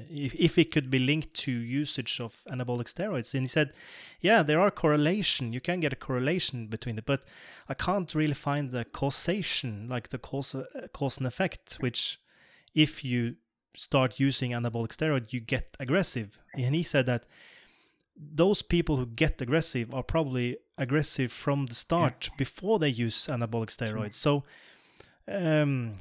if, if it could be linked to usage of anabolic steroids. And he said, yeah, there are correlation. You can get a correlation between it, but I can't really find the causation, like the cause, uh, cause and effect, which if you start using anabolic steroid, you get aggressive. And he said that those people who get aggressive are probably aggressive from the start yeah. before they use anabolic steroids. So, um,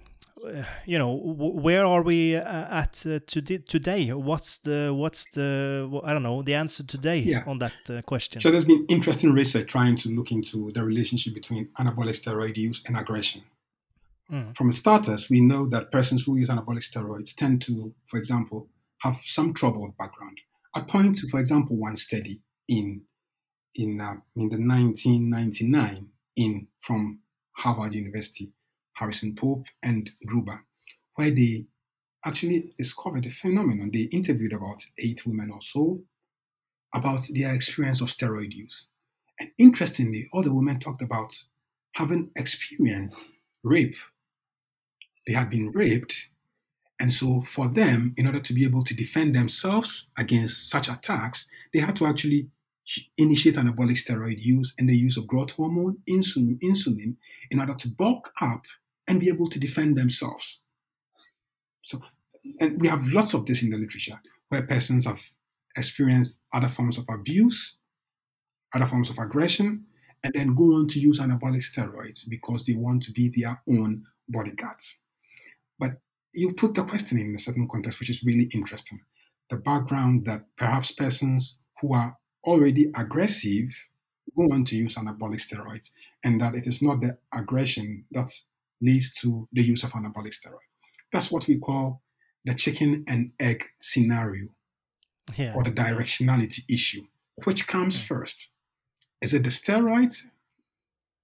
you know, where are we uh, at uh, today? What's the what's the I don't know the answer today yeah. on that uh, question? So there's been interesting research trying to look into the relationship between anabolic steroid use and aggression. Mm. From starters, we know that persons who use anabolic steroids tend to, for example, have some troubled background. I point to, for example, one study in in uh, in the 1999 in from Harvard University, Harrison Pope and Gruber, where they actually discovered a phenomenon. They interviewed about eight women or so about their experience of steroid use. And interestingly, all the women talked about having experienced rape. They had been raped and so, for them, in order to be able to defend themselves against such attacks, they had to actually initiate anabolic steroid use and the use of growth hormone, insulin, insulin, in order to bulk up and be able to defend themselves. So, and we have lots of this in the literature where persons have experienced other forms of abuse, other forms of aggression, and then go on to use anabolic steroids because they want to be their own bodyguards. But you put the question in a certain context, which is really interesting. The background that perhaps persons who are already aggressive go on to use anabolic steroids, and that it is not the aggression that leads to the use of anabolic steroid. That's what we call the chicken and egg scenario, yeah. or the directionality issue. Which comes first? Is it the steroids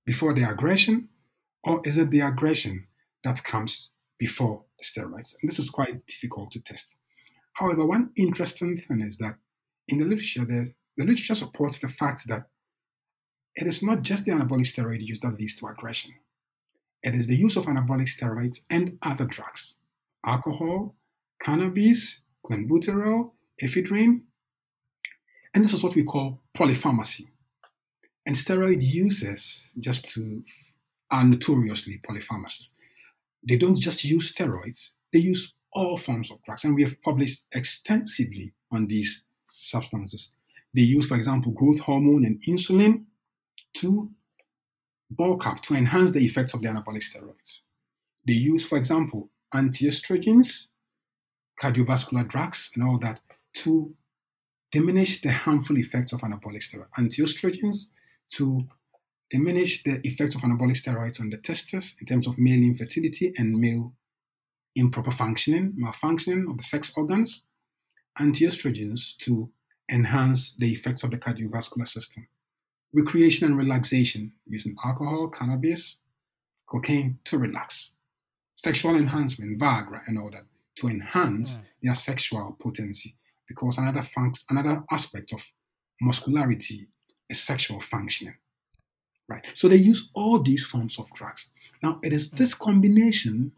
before the aggression, or is it the aggression that comes before the steroids. And this is quite difficult to test. However, one interesting thing is that in the literature, the, the literature supports the fact that it is not just the anabolic steroid use that leads to aggression. It is the use of anabolic steroids and other drugs, alcohol, cannabis, clenbuterol, ephedrine, and this is what we call polypharmacy. And steroid users, just to, are notoriously polypharmacists they don't just use steroids, they use all forms of drugs. And we have published extensively on these substances. They use, for example, growth hormone and insulin to bulk up, to enhance the effects of the anabolic steroids. They use, for example, antiestrogens, cardiovascular drugs, and all that to diminish the harmful effects of anabolic steroids. Antiestrogens to diminish the effects of anabolic steroids on the testes in terms of male infertility and male improper functioning, malfunctioning of the sex organs, antiestrogens to enhance the effects of the cardiovascular system, recreation and relaxation using alcohol, cannabis, cocaine to relax, sexual enhancement, Viagra, and all that to enhance mm. their sexual potency. Because another func- another aspect of muscularity is sexual functioning right? So they use all these forms of drugs. Now, it is this combination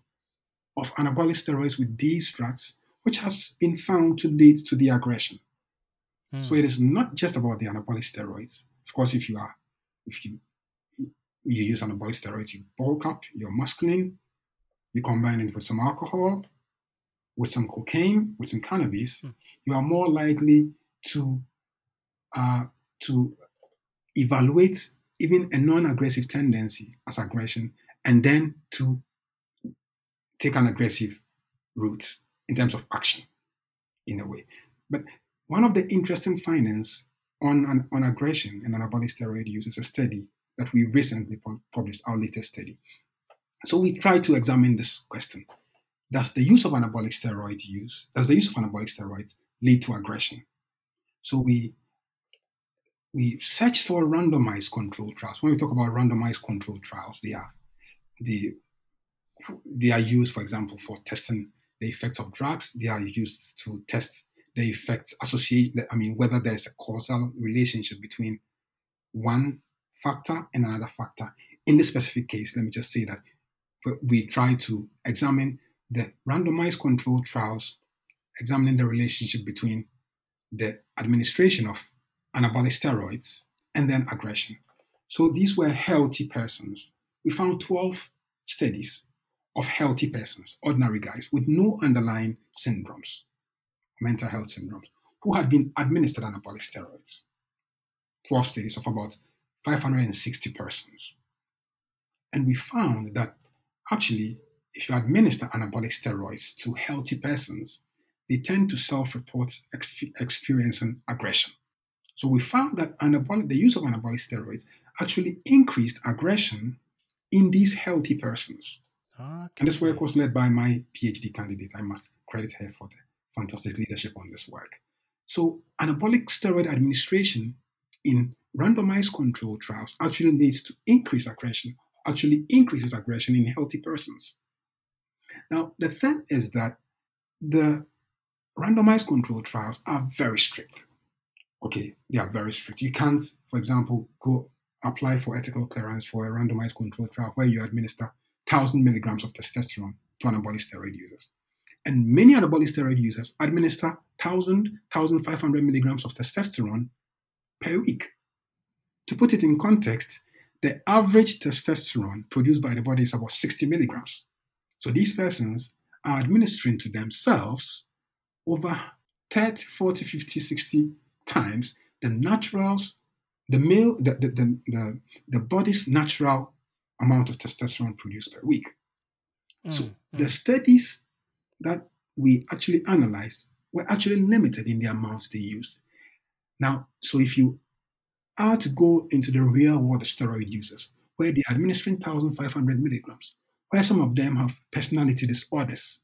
of anabolic steroids with these drugs, which has been found to lead to the aggression. Mm. So it is not just about the anabolic steroids. Of course, if you are, if you you use anabolic steroids, you bulk up, you're masculine, you combine it with some alcohol, with some cocaine, with some cannabis, mm. you are more likely to uh, to evaluate even a non-aggressive tendency as aggression, and then to take an aggressive route in terms of action, in a way. But one of the interesting findings on, on aggression and anabolic steroid use is a study that we recently published, our latest study. So we try to examine this question. Does the use of anabolic steroid use, does the use of anabolic steroids lead to aggression? So we we search for randomized control trials. When we talk about randomized control trials, they are the they are used, for example, for testing the effects of drugs. They are used to test the effects associated, I mean, whether there is a causal relationship between one factor and another factor. In this specific case, let me just say that we try to examine the randomized control trials, examining the relationship between the administration of anabolic steroids and then aggression. So these were healthy persons. We found 12 studies of healthy persons, ordinary guys with no underlying syndromes, mental health syndromes, who had been administered anabolic steroids. 12 studies of about 560 persons. And we found that actually, if you administer anabolic steroids to healthy persons, they tend to self report ex- experiencing aggression. So we found that anabolic, the use of anabolic steroids actually increased aggression in these healthy persons. Okay. And this work was led by my PhD candidate. I must credit her for the fantastic leadership on this work. So, anabolic steroid administration in randomized control trials actually leads to increased aggression, actually increases aggression in healthy persons. Now, the thing is that the randomized control trials are very strict. Okay, they are very strict. You can't, for example, go apply for ethical clearance for a randomized control trial where you administer 1,000 milligrams of testosterone to anabolic steroid users. And many anabolic steroid users administer 1,000, 1,500 milligrams of testosterone per week. To put it in context, the average testosterone produced by the body is about 60 milligrams. So these persons are administering to themselves over 30, 40, 50, 60 times the naturals, the male, the, the, the, the, the body's natural amount of testosterone produced per week. Mm, so mm. the studies that we actually analyzed were actually limited in the amounts they used. Now, so if you are to go into the real world of steroid users, where they're administering 1,500 milligrams, where some of them have personality disorders,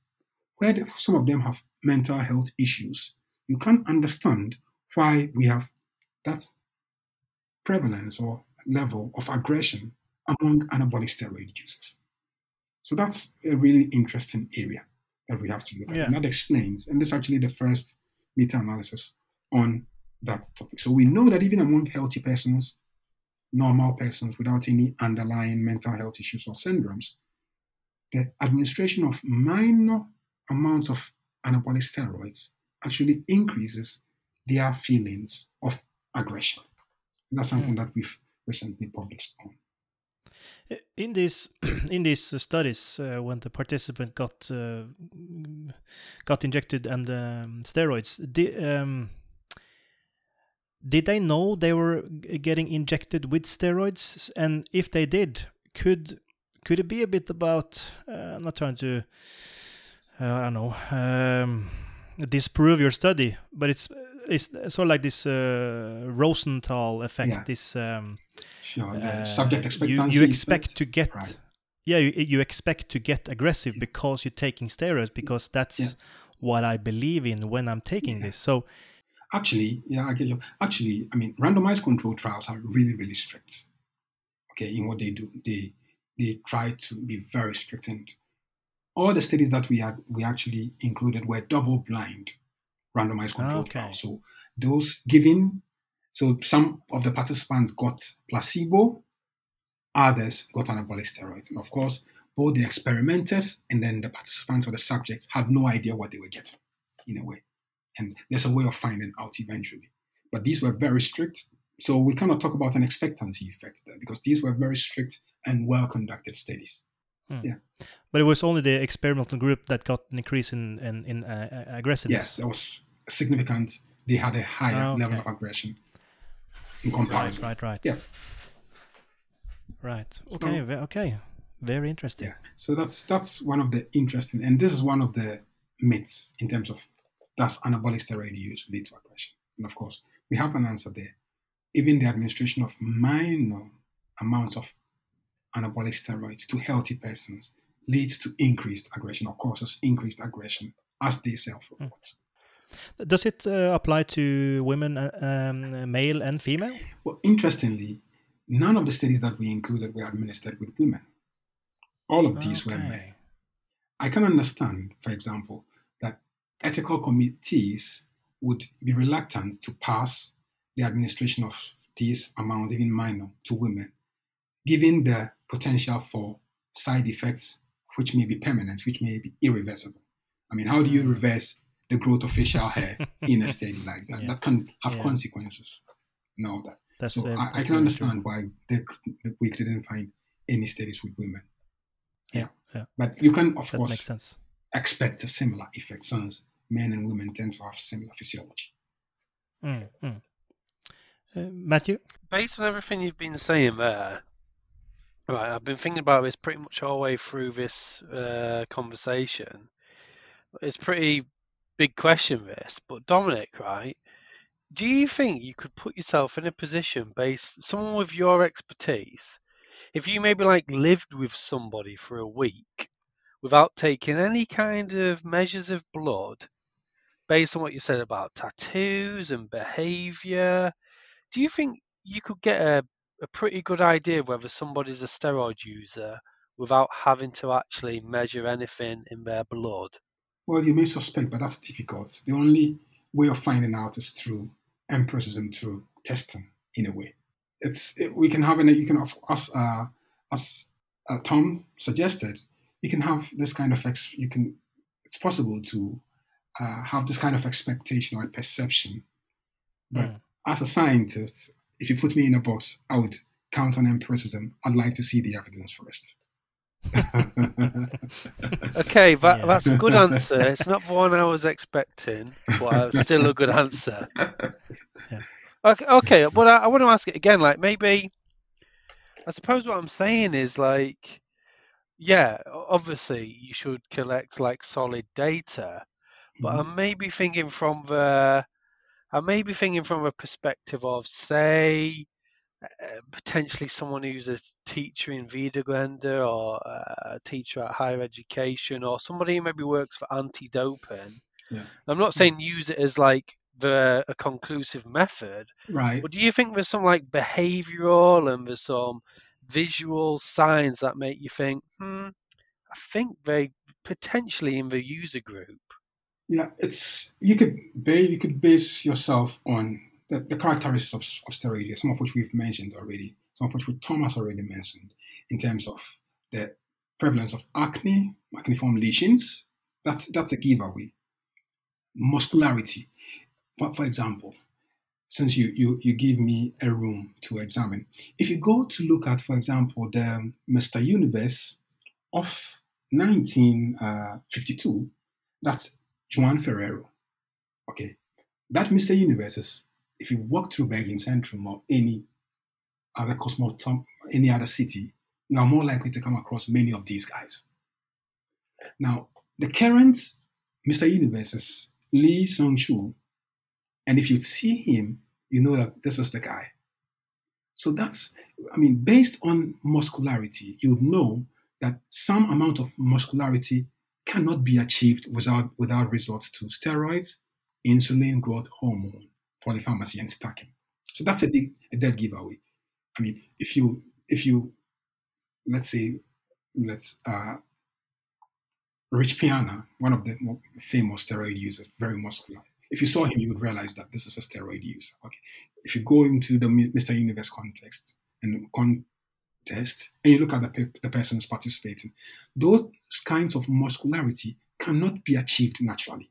where some of them have mental health issues, you can't understand why we have that prevalence or level of aggression among anabolic steroid users. So that's a really interesting area that we have to look at. Yeah. And that explains, and this is actually the first meta analysis on that topic. So we know that even among healthy persons, normal persons without any underlying mental health issues or syndromes, the administration of minor amounts of anabolic steroids actually increases their feelings of aggression. And that's something mm. that we've recently published on. In these in these studies, uh, when the participant got uh, got injected and um, steroids, the, um, did they know they were getting injected with steroids? And if they did, could could it be a bit about? Uh, I'm not trying to, uh, I don't know, um, disprove your study, but it's it's sort of like this uh, Rosenthal effect. Yeah. This um, sure, uh, subject expectancy. You, you expect to get. Right. Yeah, you, you expect to get aggressive because you're taking steroids because that's yeah. what I believe in when I'm taking yeah. this. So Actually, yeah, I get you. Actually, I mean, randomized control trials are really, really strict. Okay, in what they do, they they try to be very strict, and all the studies that we had we actually included were double blind randomized control okay. trials. So those given, so some of the participants got placebo, others got anabolic steroids, and of course, both the experimenters and then the participants or the subjects had no idea what they were getting, in a way. And there's a way of finding out eventually. But these were very strict. So we cannot talk about an expectancy effect there because these were very strict and well conducted studies. Hmm. Yeah. But it was only the experimental group that got an increase in, in, in uh, aggressiveness. Yes, that was significant. They had a higher ah, okay. level of aggression in comparison. Right, right, right. Yeah. Right. Okay. So, okay. Very interesting. Yeah. So that's that's one of the interesting, and this is one of the myths in terms of does anabolic steroid use lead to aggression? And of course, we have an answer there. Even the administration of minor amounts of anabolic steroids to healthy persons leads to increased aggression or causes increased aggression as they self report. Hmm. Does it uh, apply to women, uh, um, male and female? Well, interestingly, none of the studies that we included were administered with women. All of these okay. were men. I can understand, for example, that ethical committees would be reluctant to pass the administration of these amounts, even minor, to women, given the potential for side effects which may be permanent, which may be irreversible. I mean, how do you hmm. reverse the growth of facial hair in a study like that? Yeah. That can have yeah. consequences and all that. That's so I, I, can understand true. why they, we didn't find any studies with women. Yeah, yeah. But you can, of that course, expect a similar effect since men and women tend to have similar physiology. Mm, mm. Uh, Matthew? Based on everything you've been saying there, right, I've been thinking about this pretty much all the way through this uh, conversation. It's pretty big question, this. But Dominic, right? Do you think you could put yourself in a position based someone with your expertise, if you maybe like lived with somebody for a week without taking any kind of measures of blood, based on what you said about tattoos and behavior, do you think you could get a, a pretty good idea of whether somebody's a steroid user without having to actually measure anything in their blood? Well, you may suspect, but that's difficult. The only way of finding out is through empiricism, through testing, in a way. It's it, we can have an you can as uh, as uh, Tom suggested, you can have this kind of ex, you can it's possible to uh, have this kind of expectation or perception, but mm. as a scientist, if you put me in a box, I would count on empiricism. I'd like to see the evidence first. Okay, that, yeah. that's a good answer. It's not the one I was expecting, but still a good answer. Yeah. Okay, okay, but I, I want to ask it again. Like maybe, I suppose what I'm saying is like, yeah, obviously you should collect like solid data, but mm-hmm. I'm maybe thinking from the, I may be thinking from a perspective of say uh, potentially someone who's a teacher in videregående or a teacher at higher education or somebody who maybe works for anti-doping. Yeah. I'm not saying use it as like the a conclusive method, right? But do you think there's some like behavioural and there's some visual signs that make you think, hmm, I think they potentially in the user group. Yeah, it's you could base you could base yourself on the, the characteristics of, of some of which we've mentioned already, some of which Thomas already mentioned, in terms of the prevalence of acne, acneiform lesions. That's that's a giveaway. Muscularity. But for example, since you, you you give me a room to examine, if you go to look at, for example, the Mr. Universe of 1952, uh, that's Juan Ferrero. Okay, that Mr. Universe is if you walk through Bergen Centrum or any other cosmopolitan, any other city, you are more likely to come across many of these guys. Now, the current Mr. Universe is Lee Sung Chu, and if you see him, you know that this is the guy. So that's, I mean, based on muscularity, you know that some amount of muscularity cannot be achieved without without resort to steroids, insulin growth hormone, polypharmacy, and stacking. So that's a, a dead giveaway. I mean, if you if you let's say let's uh, Rich Piana, one of the famous steroid users, very muscular. If you saw him, you would realize that this is a steroid user. Okay. If you go into the Mr. Universe context and con- test and you look at the, pe- the person who's participating, those kinds of muscularity cannot be achieved naturally.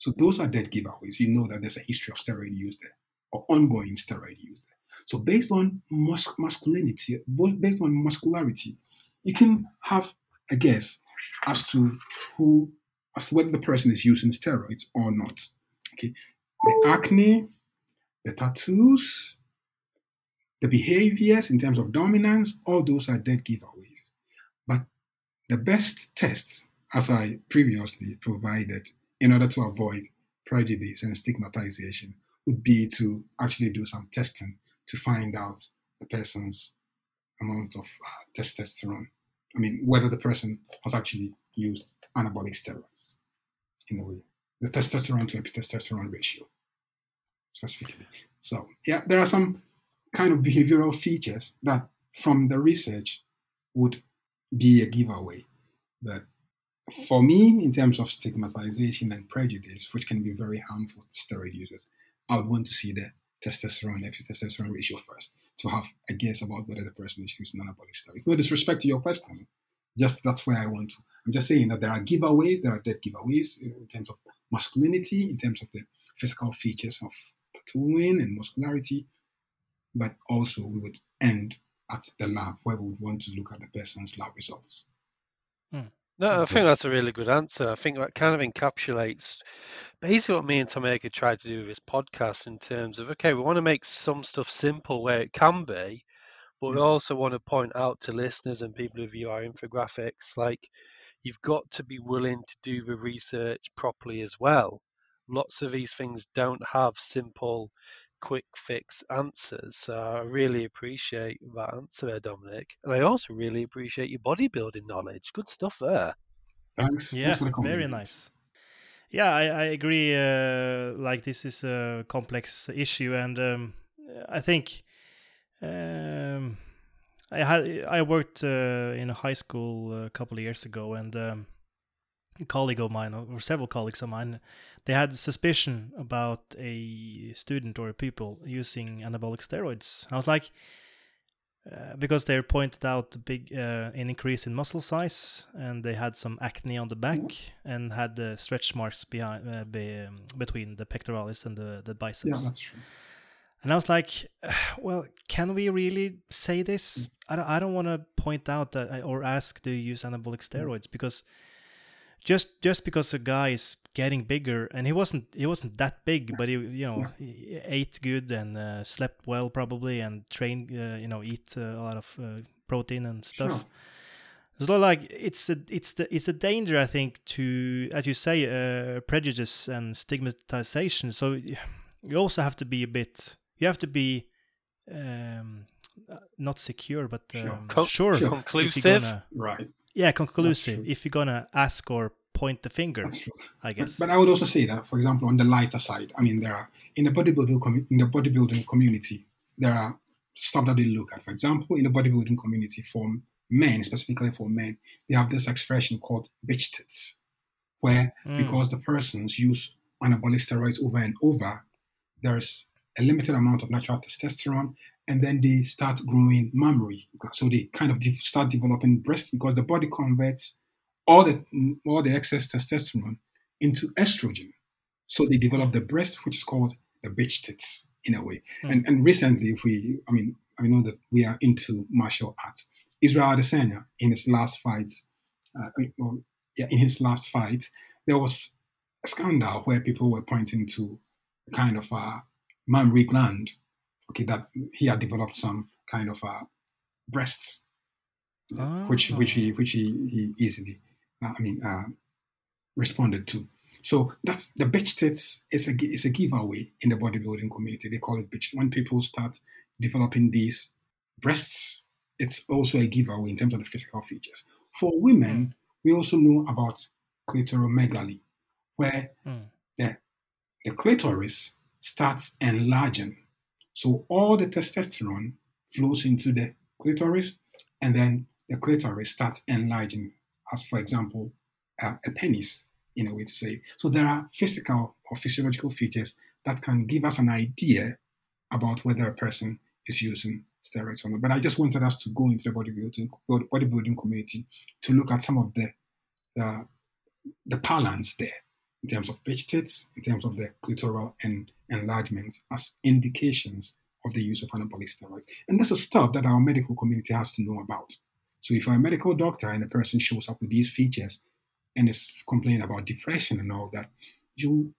So those are dead giveaways. You know that there's a history of steroid use there or ongoing steroid use there. So based on mus- masculinity, based on muscularity, you can have a guess as to who, as to whether the person is using steroids or not. Okay, the acne, the tattoos, the behaviors in terms of dominance, all those are dead giveaways. But the best tests, as I previously provided, in order to avoid prejudice and stigmatization, would be to actually do some testing to find out the person's amount of uh, testosterone. I mean, whether the person has actually used anabolic steroids in a way, the testosterone to epitestosterone ratio specifically. So, yeah, there are some kind of behavioral features that from the research would be a giveaway. But for me, in terms of stigmatization and prejudice, which can be very harmful to steroid users, I would want to see the testosterone, testosterone ratio first to have a guess about whether the person is using anabolic steroids. No disrespect to your question, just that's where I want to. I'm just saying that there are giveaways, there are dead giveaways in terms of masculinity, in terms of the physical features of tattooing and muscularity, but also we would end at the lab where we would want to look at the person's lab results. Hmm. No, I think that's a really good answer. I think that kind of encapsulates basically what me and Tom Erik tried to do with this podcast in terms of okay, we want to make some stuff simple where it can be, but we also want to point out to listeners and people who view our infographics like you've got to be willing to do the research properly as well. Lots of these things don't have simple quick fix answers. So I really appreciate that answer there, Dominic. And I also really appreciate your bodybuilding knowledge. Good stuff there. Thanks. Yeah, Thanks very nice. Yeah, I, I agree. Uh, like this is a complex issue, and um, I think um, I had I worked uh, in a high school a couple of years ago, and um, a colleague of mine, or several colleagues of mine, they had suspicion about a student or a pupil using anabolic steroids. I was like, uh, because they pointed out a big uh, an increase in muscle size, and they had some acne on the back, mm-hmm. and had the stretch marks behind uh, be, um, between the pectoralis and the the biceps. Yeah. And I was like, well, can we really say this? Mm. I don't, I don't want to point out that or ask, do you use anabolic mm. steroids? Because just just because a guy is getting bigger and he wasn't he wasn't that big but he you know he ate good and uh, slept well probably and trained uh, you know eat uh, a lot of uh, protein and stuff sure. so like it's a it's the it's a danger i think to as you say uh, prejudice and stigmatization so you also have to be a bit you have to be um, uh, not secure but um, sure, sure. sure. conclusive gonna, right yeah, conclusive. If you're gonna ask or point the finger, I guess. But, but, I would also say that, for example, on the lighter side, I mean, there are in the bodybuilding com- in the bodybuilding community, there are stuff that they look at. For example, in the bodybuilding community, for men, specifically for men, they have this expression called bitch tits, where mm. because the persons use anabolic steroids over and over, there's a limited amount of natural testosterone and then they start growing mammary. So they kind of start developing breast because the body converts all the all the excess testosterone into estrogen. So they develop the breast, which is called the bitch tits in a way. Mm. And and recently, if we, I mean, I know that we are into martial arts. Israel Adesanya, in his last fight, uh, well, yeah, in his last fight, there was a scandal where people were pointing to kind of a mammary gland okay, that he had developed some kind of uh, breasts, oh. which which he which he, he easily, uh, I mean, uh, responded to. So that's the bitch tits is a is a giveaway in the bodybuilding community. They call it bitch. When people start developing these breasts, it's also a giveaway in terms of the physical features. For women, mm. we also know about clitoromegaly, where mm. the the clitoris starts enlarging so all the testosterone flows into the clitoris, and then the clitoris starts enlarging, as for example, a penis, in a way to say. So there are physical or physiological features that can give us an idea about whether a person is using steroids or not. But I just wanted us to go into the bodybuilding bodybuilding community to look at some of the uh, the balance there in terms of bitch tits, in terms of the clitoral and enlargement as indications of the use of anabolic steroids. And this is stuff that our medical community has to know about. So if you're a medical doctor and a person shows up with these features and is complaining about depression and all that, you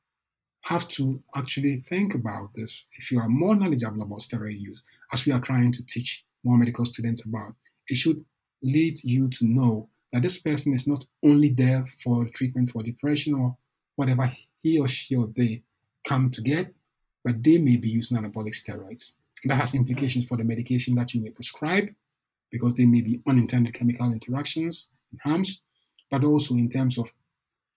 have to actually think about this. If you are more knowledgeable about steroid use, as we are trying to teach more medical students about, it should lead you to know that this person is not only there for treatment for depression or whatever he or she or they come to get, but they may be using anabolic steroids. That has implications for the medication that you may prescribe because there may be unintended chemical interactions and harms, but also in terms of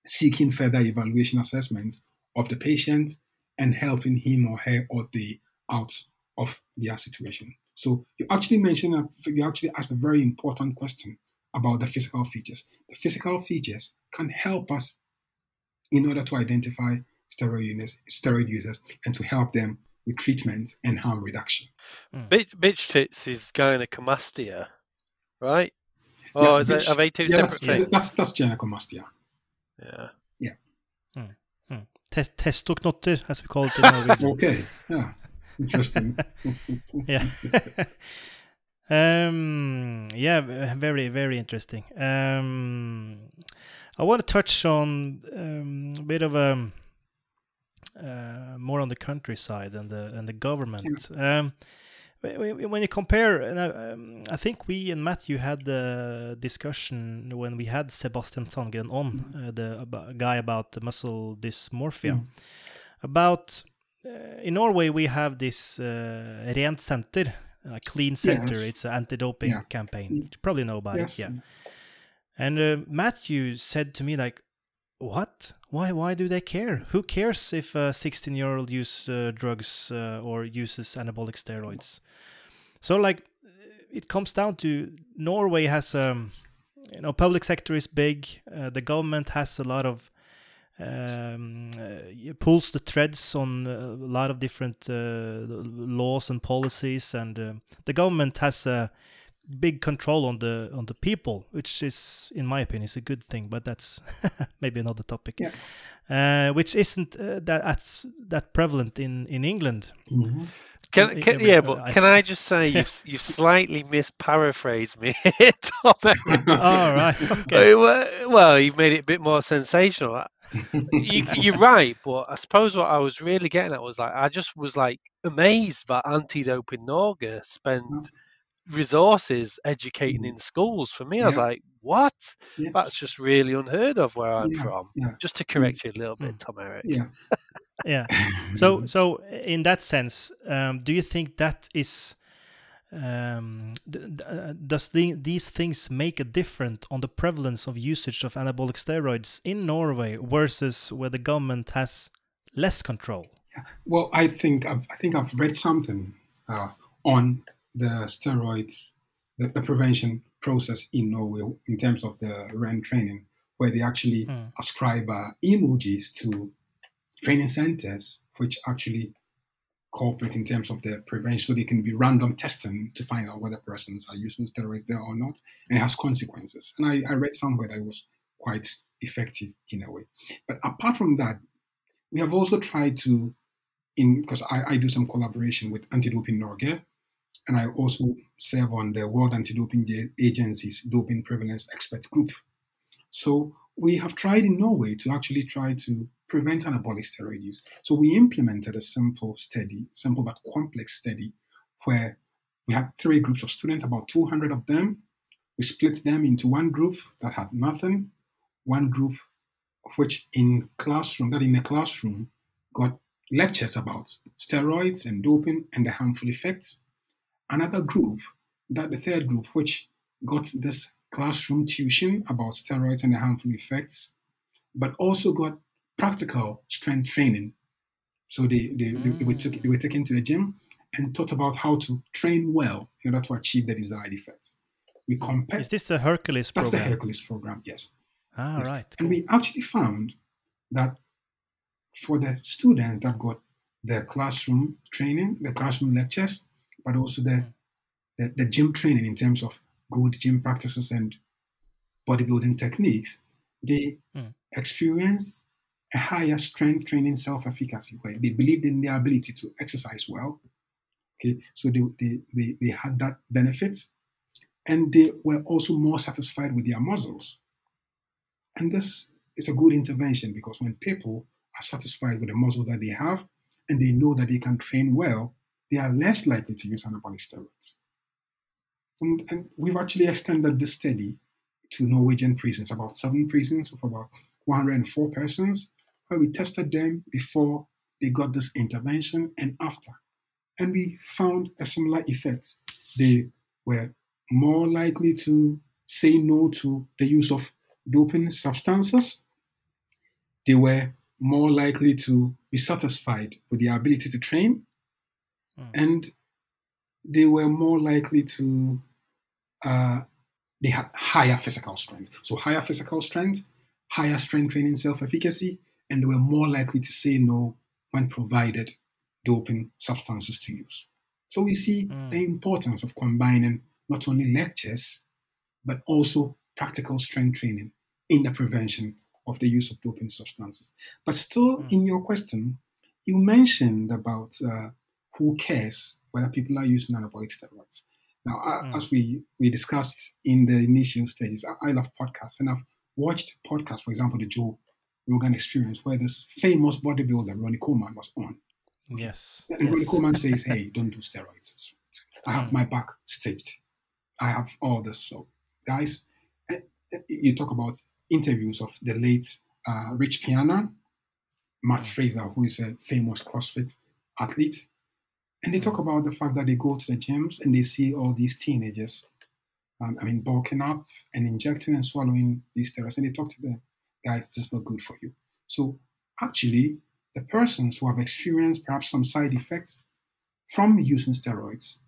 seeking further evaluation assessments of the patient and helping him or her or they out of their situation. So you actually mentioned, you actually asked a very important question about the physical features. The physical features can help us in order to identify steroid users, steroid users and to help them with treatment and harm reduction. Mm. Bitch, bitch tits is gynecomastia, right? Oh, yeah, bitch, are they two yeah, separate that's, things? That's, that's gynecomastia. Yeah. Yeah. Mm. Mm. Test, testoknotter, as we call it in Norwegian. okay. Yeah. Interesting. yeah. um, yeah, very, very interesting. Um, I want to touch on um, a bit of a um, uh, more on the countryside and the and the government. Um, when you compare, um, I think we and Matthew had the discussion when we had Sebastian Sandgren on, uh, the guy about the muscle dysmorphia. Mm. About uh, in Norway, we have this uh, Rent Senter, a clean center. Yes. It's an anti-doping yeah. campaign. You probably know about yes. it, yeah. And uh, Matthew said to me like, "What? Why? Why do they care? Who cares if a 16-year-old uses uh, drugs uh, or uses anabolic steroids?" So like, it comes down to Norway has um, you know, public sector is big. Uh, the government has a lot of um, uh, pulls the threads on a lot of different uh, laws and policies, and uh, the government has a big control on the on the people, which is, in my opinion, is a good thing. But that's maybe another topic, yeah. uh, which isn't uh, that that prevalent in in England. Mm-hmm. Can, can, yeah, but uh, can I just say you've you've slightly misparaphrased me, Tom? All right. Okay. Well, you've made it a bit more sensational. you, are right, but I suppose what I was really getting at was like I just was like amazed that Anti-Doping Norge spent mm resources educating mm. in schools. For me, I was like, what? Yes. That's just really unheard of where I'm yeah. from. Yeah. Just to correct you a little bit, mm. Tom Erik. Yeah. yeah. So, so in that sense, um, do you think that is? Um, uh, does the, these things make a difference on the prevalence of usage of anabolic steroids in Norway versus where the government has less control? Yeah. Well, I think I've, I think I've read something uh, on the steroids, the, the, prevention process in Norway in terms of the REN training, where they actually mm. ascribe uh, emojis to training centers, which actually cooperate in terms of the prevention, so they can be random testing to find out whether persons are using steroids there or not, and it has consequences. And I, I read somewhere that it was quite effective in a way. But apart from that, we have also tried to, in because I, I do some collaboration with Anti-Doping Norge, and I also serve on the World Anti-Doping Agency's Doping Prevalence Expert Group. So we have tried in Norway to actually try to prevent anabolic steroid use. So we implemented a simple study, simple but complex study, where we had three groups of students, about 200 of them. We split them into one group that had nothing, one group which in classroom, that in the classroom got lectures about steroids and doping and the harmful effects, another group, that the third group, which got this classroom tuition about steroids and the harmful effects, but also got practical strength training. So they, they, mm. they, were took, they were taken to the gym and taught about how to train well in order to achieve the desired effects. We compare. Is this the Hercules program? That's the Hercules program, yes. Ah, yes. right. And we actually found that for the students that got the classroom training, the classroom lectures, but also the the, the gym training in terms of good gym practices and bodybuilding techniques, they Mm. experienced a higher strength training self-efficacy where they believed in their ability to exercise well. Okay, so they, they, they, they had that benefit and they were also more satisfied with their muscles. And this is a good intervention because when people are satisfied with the muscles that they have and they know that they can train well, they are less likely to use anabolic steroids. And, and we've actually extended this study to Norwegian prisons, about seven prisons of about 104 persons, where we tested them before they got this intervention and after. And we found a similar effect. They were more likely to say no to the use of doping substances. They were more likely to be satisfied with their ability to train. Mm. And they were more likely to, uh, they had higher physical strength. So, higher physical strength, higher strength training self efficacy, and they were more likely to say no when provided doping substances to use. So, we see Mm. the importance of combining not only lectures, but also practical strength training in the prevention of the use of doping substances. But still, Mm. in your question, you mentioned about uh, who cares whether people are using anabolic steroids. Now, Mm. as we, we discussed in the initial stages, I, I love podcasts, and I've watched podcasts, for example, the Joe Rogan Experience, where this famous bodybuilder, Ronnie Coleman, was on. Yes. And Ronnie. Coleman says, hey, don't do steroids. I have Mm. my back stitched. I have all this. So, guys, eh, eh, you talk about interviews of the late uh, Rich Piana, Matt Mm. Fraser, who is a famous CrossFit athlete. And they talk about the fact that they go to the gyms and they see all these teenagers, um, I mean, bulking up and injecting and swallowing these steroids. And they talk to them, guys, this is not good for you. So, actually, the persons who have experienced perhaps some side effects from using steroids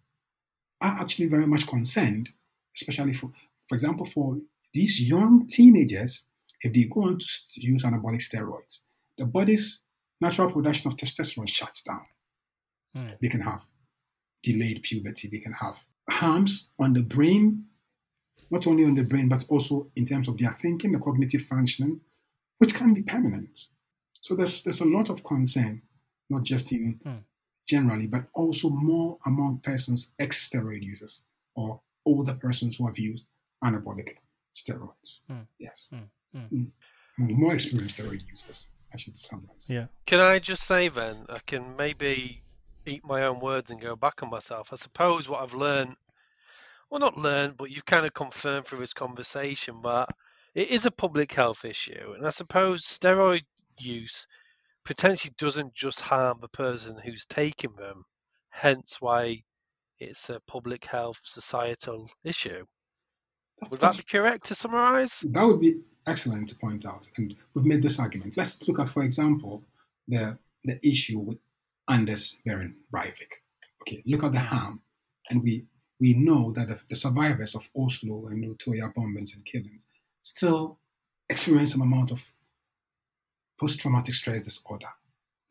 are actually very much concerned, especially for, for example, for these young teenagers, if they go on to use anabolic steroids, the body's natural production of testosterone shuts down. Mm. They can have delayed puberty, they can have harms on the brain, not only on the brain, but also in terms of their thinking, the cognitive functioning, which can be permanent. So there's there's a lot of concern, not just in Hmm. generally, but also more among persons ex-steroid users or older persons who have used anabolic steroids. Hmm. Yes. Hmm. Mm. More experienced steroid users, I should summarize. Yeah. Can I just say then, I can maybe eat my own words and go back on myself. I suppose what I've learned, well, not learned, but you've kind of confirmed through this conversation that it is a public health issue. And I suppose steroid use potentially doesn't just harm the person who's taking them, hence why it's a public health societal issue. That's, Would that be correct to summarize? That would be excellent to point out, and we've made this argument. Let's look at, for example, the the issue with Anders Behring Breivik. Okay, look at the harm, and we we know that the, the survivors of Oslo and Utoya bombings and killings still experience some amount of post-traumatic stress disorder.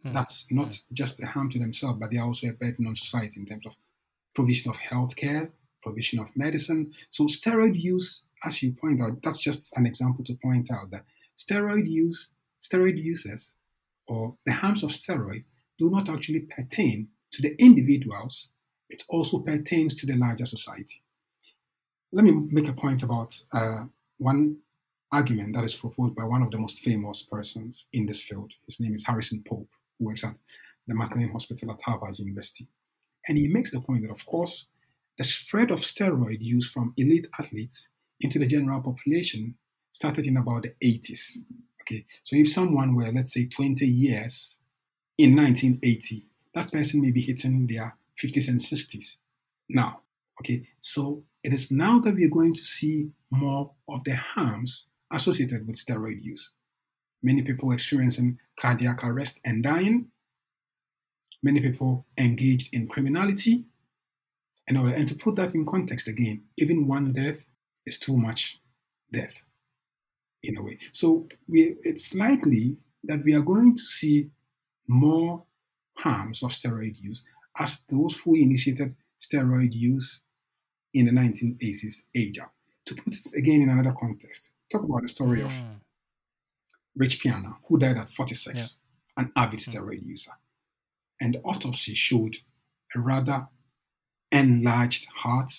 Mm. That's not just a harm to themselves, but they are also a burden on society in terms of provision of healthcare, provision of medicine. So steroid use, as you point out, that's just an example to point out that steroid use, steroid users, or the harms of steroid do not actually pertain to the individuals. It also pertains to the larger society. Let me make a point about uh, one argument that is proposed by one of the most famous persons in this field. His name is Harrison Pope, who works at the McLean Hospital at Harvard University. And he makes the point that, of course, the spread of steroid use from elite athletes into the general population started in about the 80s. Okay, so if someone were, let's say, 20 years in 1980, that person may be hitting their 50s and 60s now. Okay, so it is now that we are going to see more of the harms associated with steroid use. Many people experiencing cardiac arrest and dying. Many people engaged in criminality. And, and to put that in context again, even one death is too much death in a way. So we, it's likely that we are going to see more harms of steroid use as those who initiated steroid use in the 1980s age up. To put it again in another context, talk about the story of Mm. Rich Piana, who died at 46, an avid Mm. steroid user. And the autopsy showed a rather enlarged heart,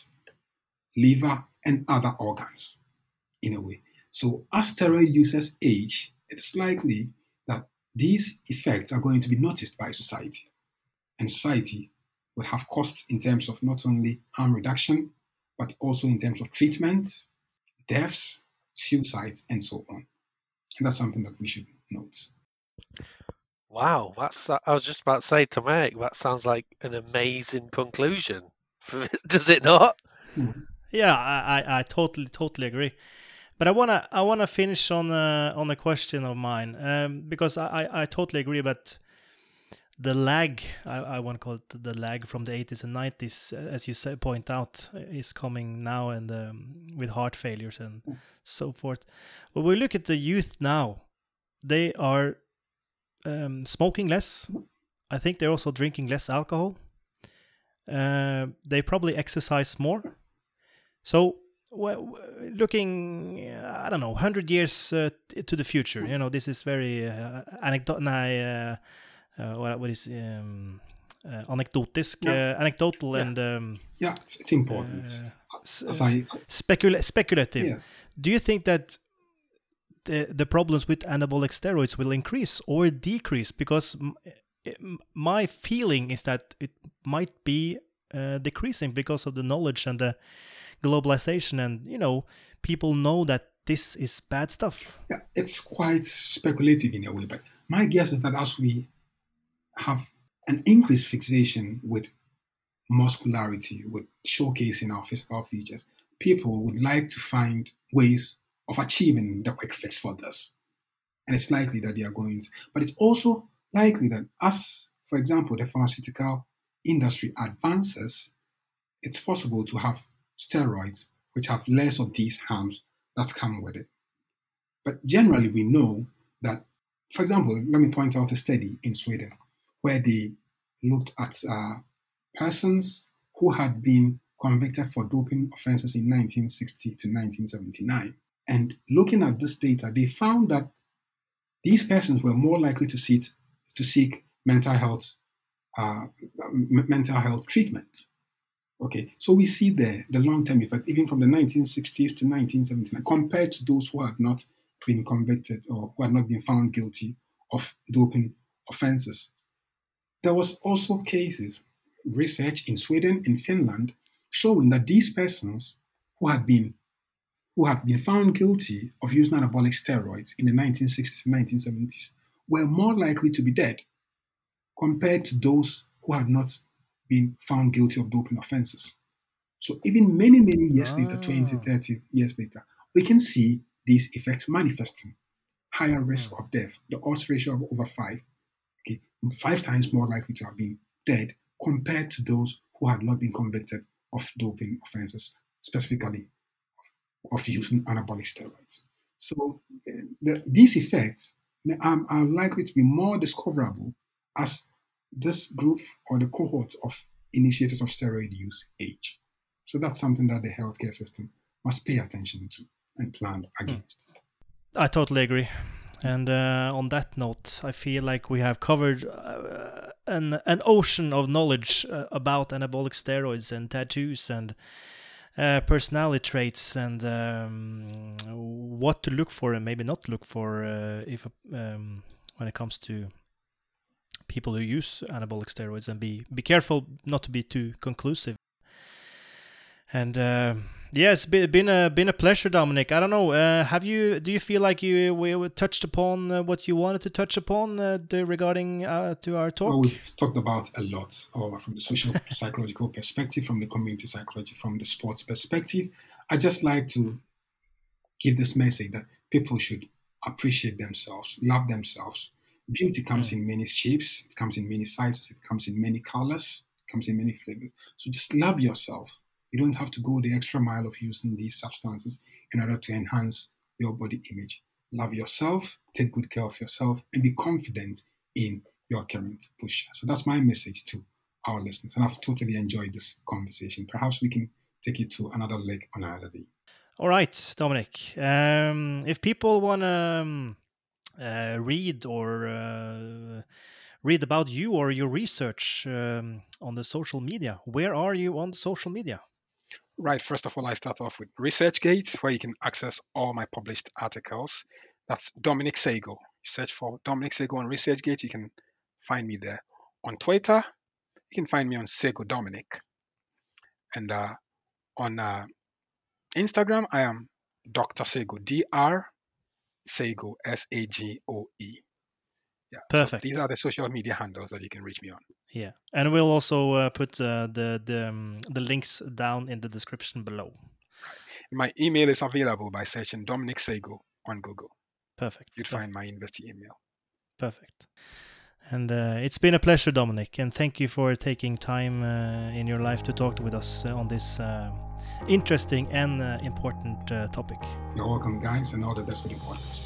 liver, and other organs in a way. So, as steroid users age, it's likely these effects are going to be noticed by society. And society will have costs in terms of not only harm reduction, but also in terms of treatment, deaths, suicides, and so on. And that's something that we should note. Wow, that's I was just about to say to Meg, that sounds like an amazing conclusion. Does it not? Hmm. Yeah, I, I, I totally totally agree. But I wanna I wanna finish on a, on a question of mine um, because I, I, I totally agree. But the lag I, I want to call it the lag from the 80s and 90s, as you say, point out, is coming now and um, with heart failures and so forth. But we look at the youth now; they are um, smoking less. I think they're also drinking less alcohol. Uh, they probably exercise more. So, well, looking, uh, I don't know, hundred years uh, to the future. You know, this is very uh, anecdotal. Uh, uh, what, what is um, uh, anecdotisk, Yeah. uh, anecdotal, Yeah. and um, Yeah, it's, it's important. specula- speculative. yeah, Do you think that the the problems with anabolic steroids will increase or decrease? Because m- m- my feeling is that it might be uh, decreasing because of the knowledge and the globalization, and you know, people know that this is bad stuff. yeah, it's quite speculative in a way, but my guess is that as we have an increased fixation with muscularity, with showcasing our physical features, people would like to find ways of achieving the quick fix for this. And it's likely that they are going to, but it's also likely that as, for example, the pharmaceutical industry advances, it's possible to have steroids which have less of these harms that come with it. But generally, we know that, for example, let me point out a study in Sweden where they looked at uh, persons who had been convicted for doping offenses in 1960 to 1979. And looking at this data, they found that these persons were more likely to seek, to seek mental health uh, mental health treatment. Okay, so we see there the long-term effect, even from the 1960s to 1979, compared to those who had not been convicted or who had not been found guilty of doping offenses. There was also cases, research in Sweden, and Finland, showing that these persons who had been who had been found guilty of using anabolic steroids in the 1960s and 1970s were more likely to be dead compared to those who had not been found guilty of doping offenses. So even many, many years later, 20, Ah. 30 years later, we can see these effects manifesting. Higher risk of death, the odds ratio of over five, okay, five times more likely to have been dead compared to those who had not been convicted of doping offenses, specifically of using anabolic steroids. So uh, the, these effects are, are likely to be more discoverable as this group or the cohort of initiators of steroid use age. So that's something that the healthcare system must pay attention to and plan against. I totally agree. And uh, on that note, I feel like we have covered uh, an an ocean of knowledge uh, about anabolic steroids and tattoos and uh, personality traits and um, what to look for and maybe not look for uh, if um, when it comes to people who use anabolic steroids and be be careful not to be too conclusive. And uh, yeah, it's been a been a pleasure, Dominic. I don't know. Uh, have you? Do you feel like you we touched upon uh, what you wanted to touch upon uh, regarding uh, to our talk? Well, we've talked about a lot, or from the social psychological perspective, from the community psychology, from the sports perspective. I just like to give this message that people should appreciate themselves, love themselves. Beauty comes in many shapes, it comes in many sizes, it comes in many colors, it comes in many flavors. So just love yourself. You don't have to go the extra mile of using these substances in order to enhance your body image. Love yourself, take good care of yourself, and be confident in your current posture. So that's my message to our listeners. And I've totally enjoyed this conversation. Perhaps we can take it to another lake on another day. All right, Dominic. Um, if people want to um, uh, read or uh, read about you or your research um, on the social media, where are you on social media? Right. First of all, I start off with ResearchGate, where you can access all my published articles. That's Dominic Sagoe. Search for Dominic Sagoe on ResearchGate. You can find me there. On Twitter, you can find me on Sagoe Dominic. And uh, on uh, Instagram, I am Dr. Sagoe, S-A-G-O-E. Yeah. Perfect. So these are the social media handles that you can reach me on. Yeah, and we'll also uh, put uh, the the um, the links down in the description below. My email is available by searching Dominic Sagoe on Google. Perfect. You find my university email. Perfect. And uh, it's been a pleasure, Dominic, and thank you for taking time uh, in your life to talk with us uh, on this uh, interesting and uh, important uh, topic. You're welcome, guys, and all the best for the podcast.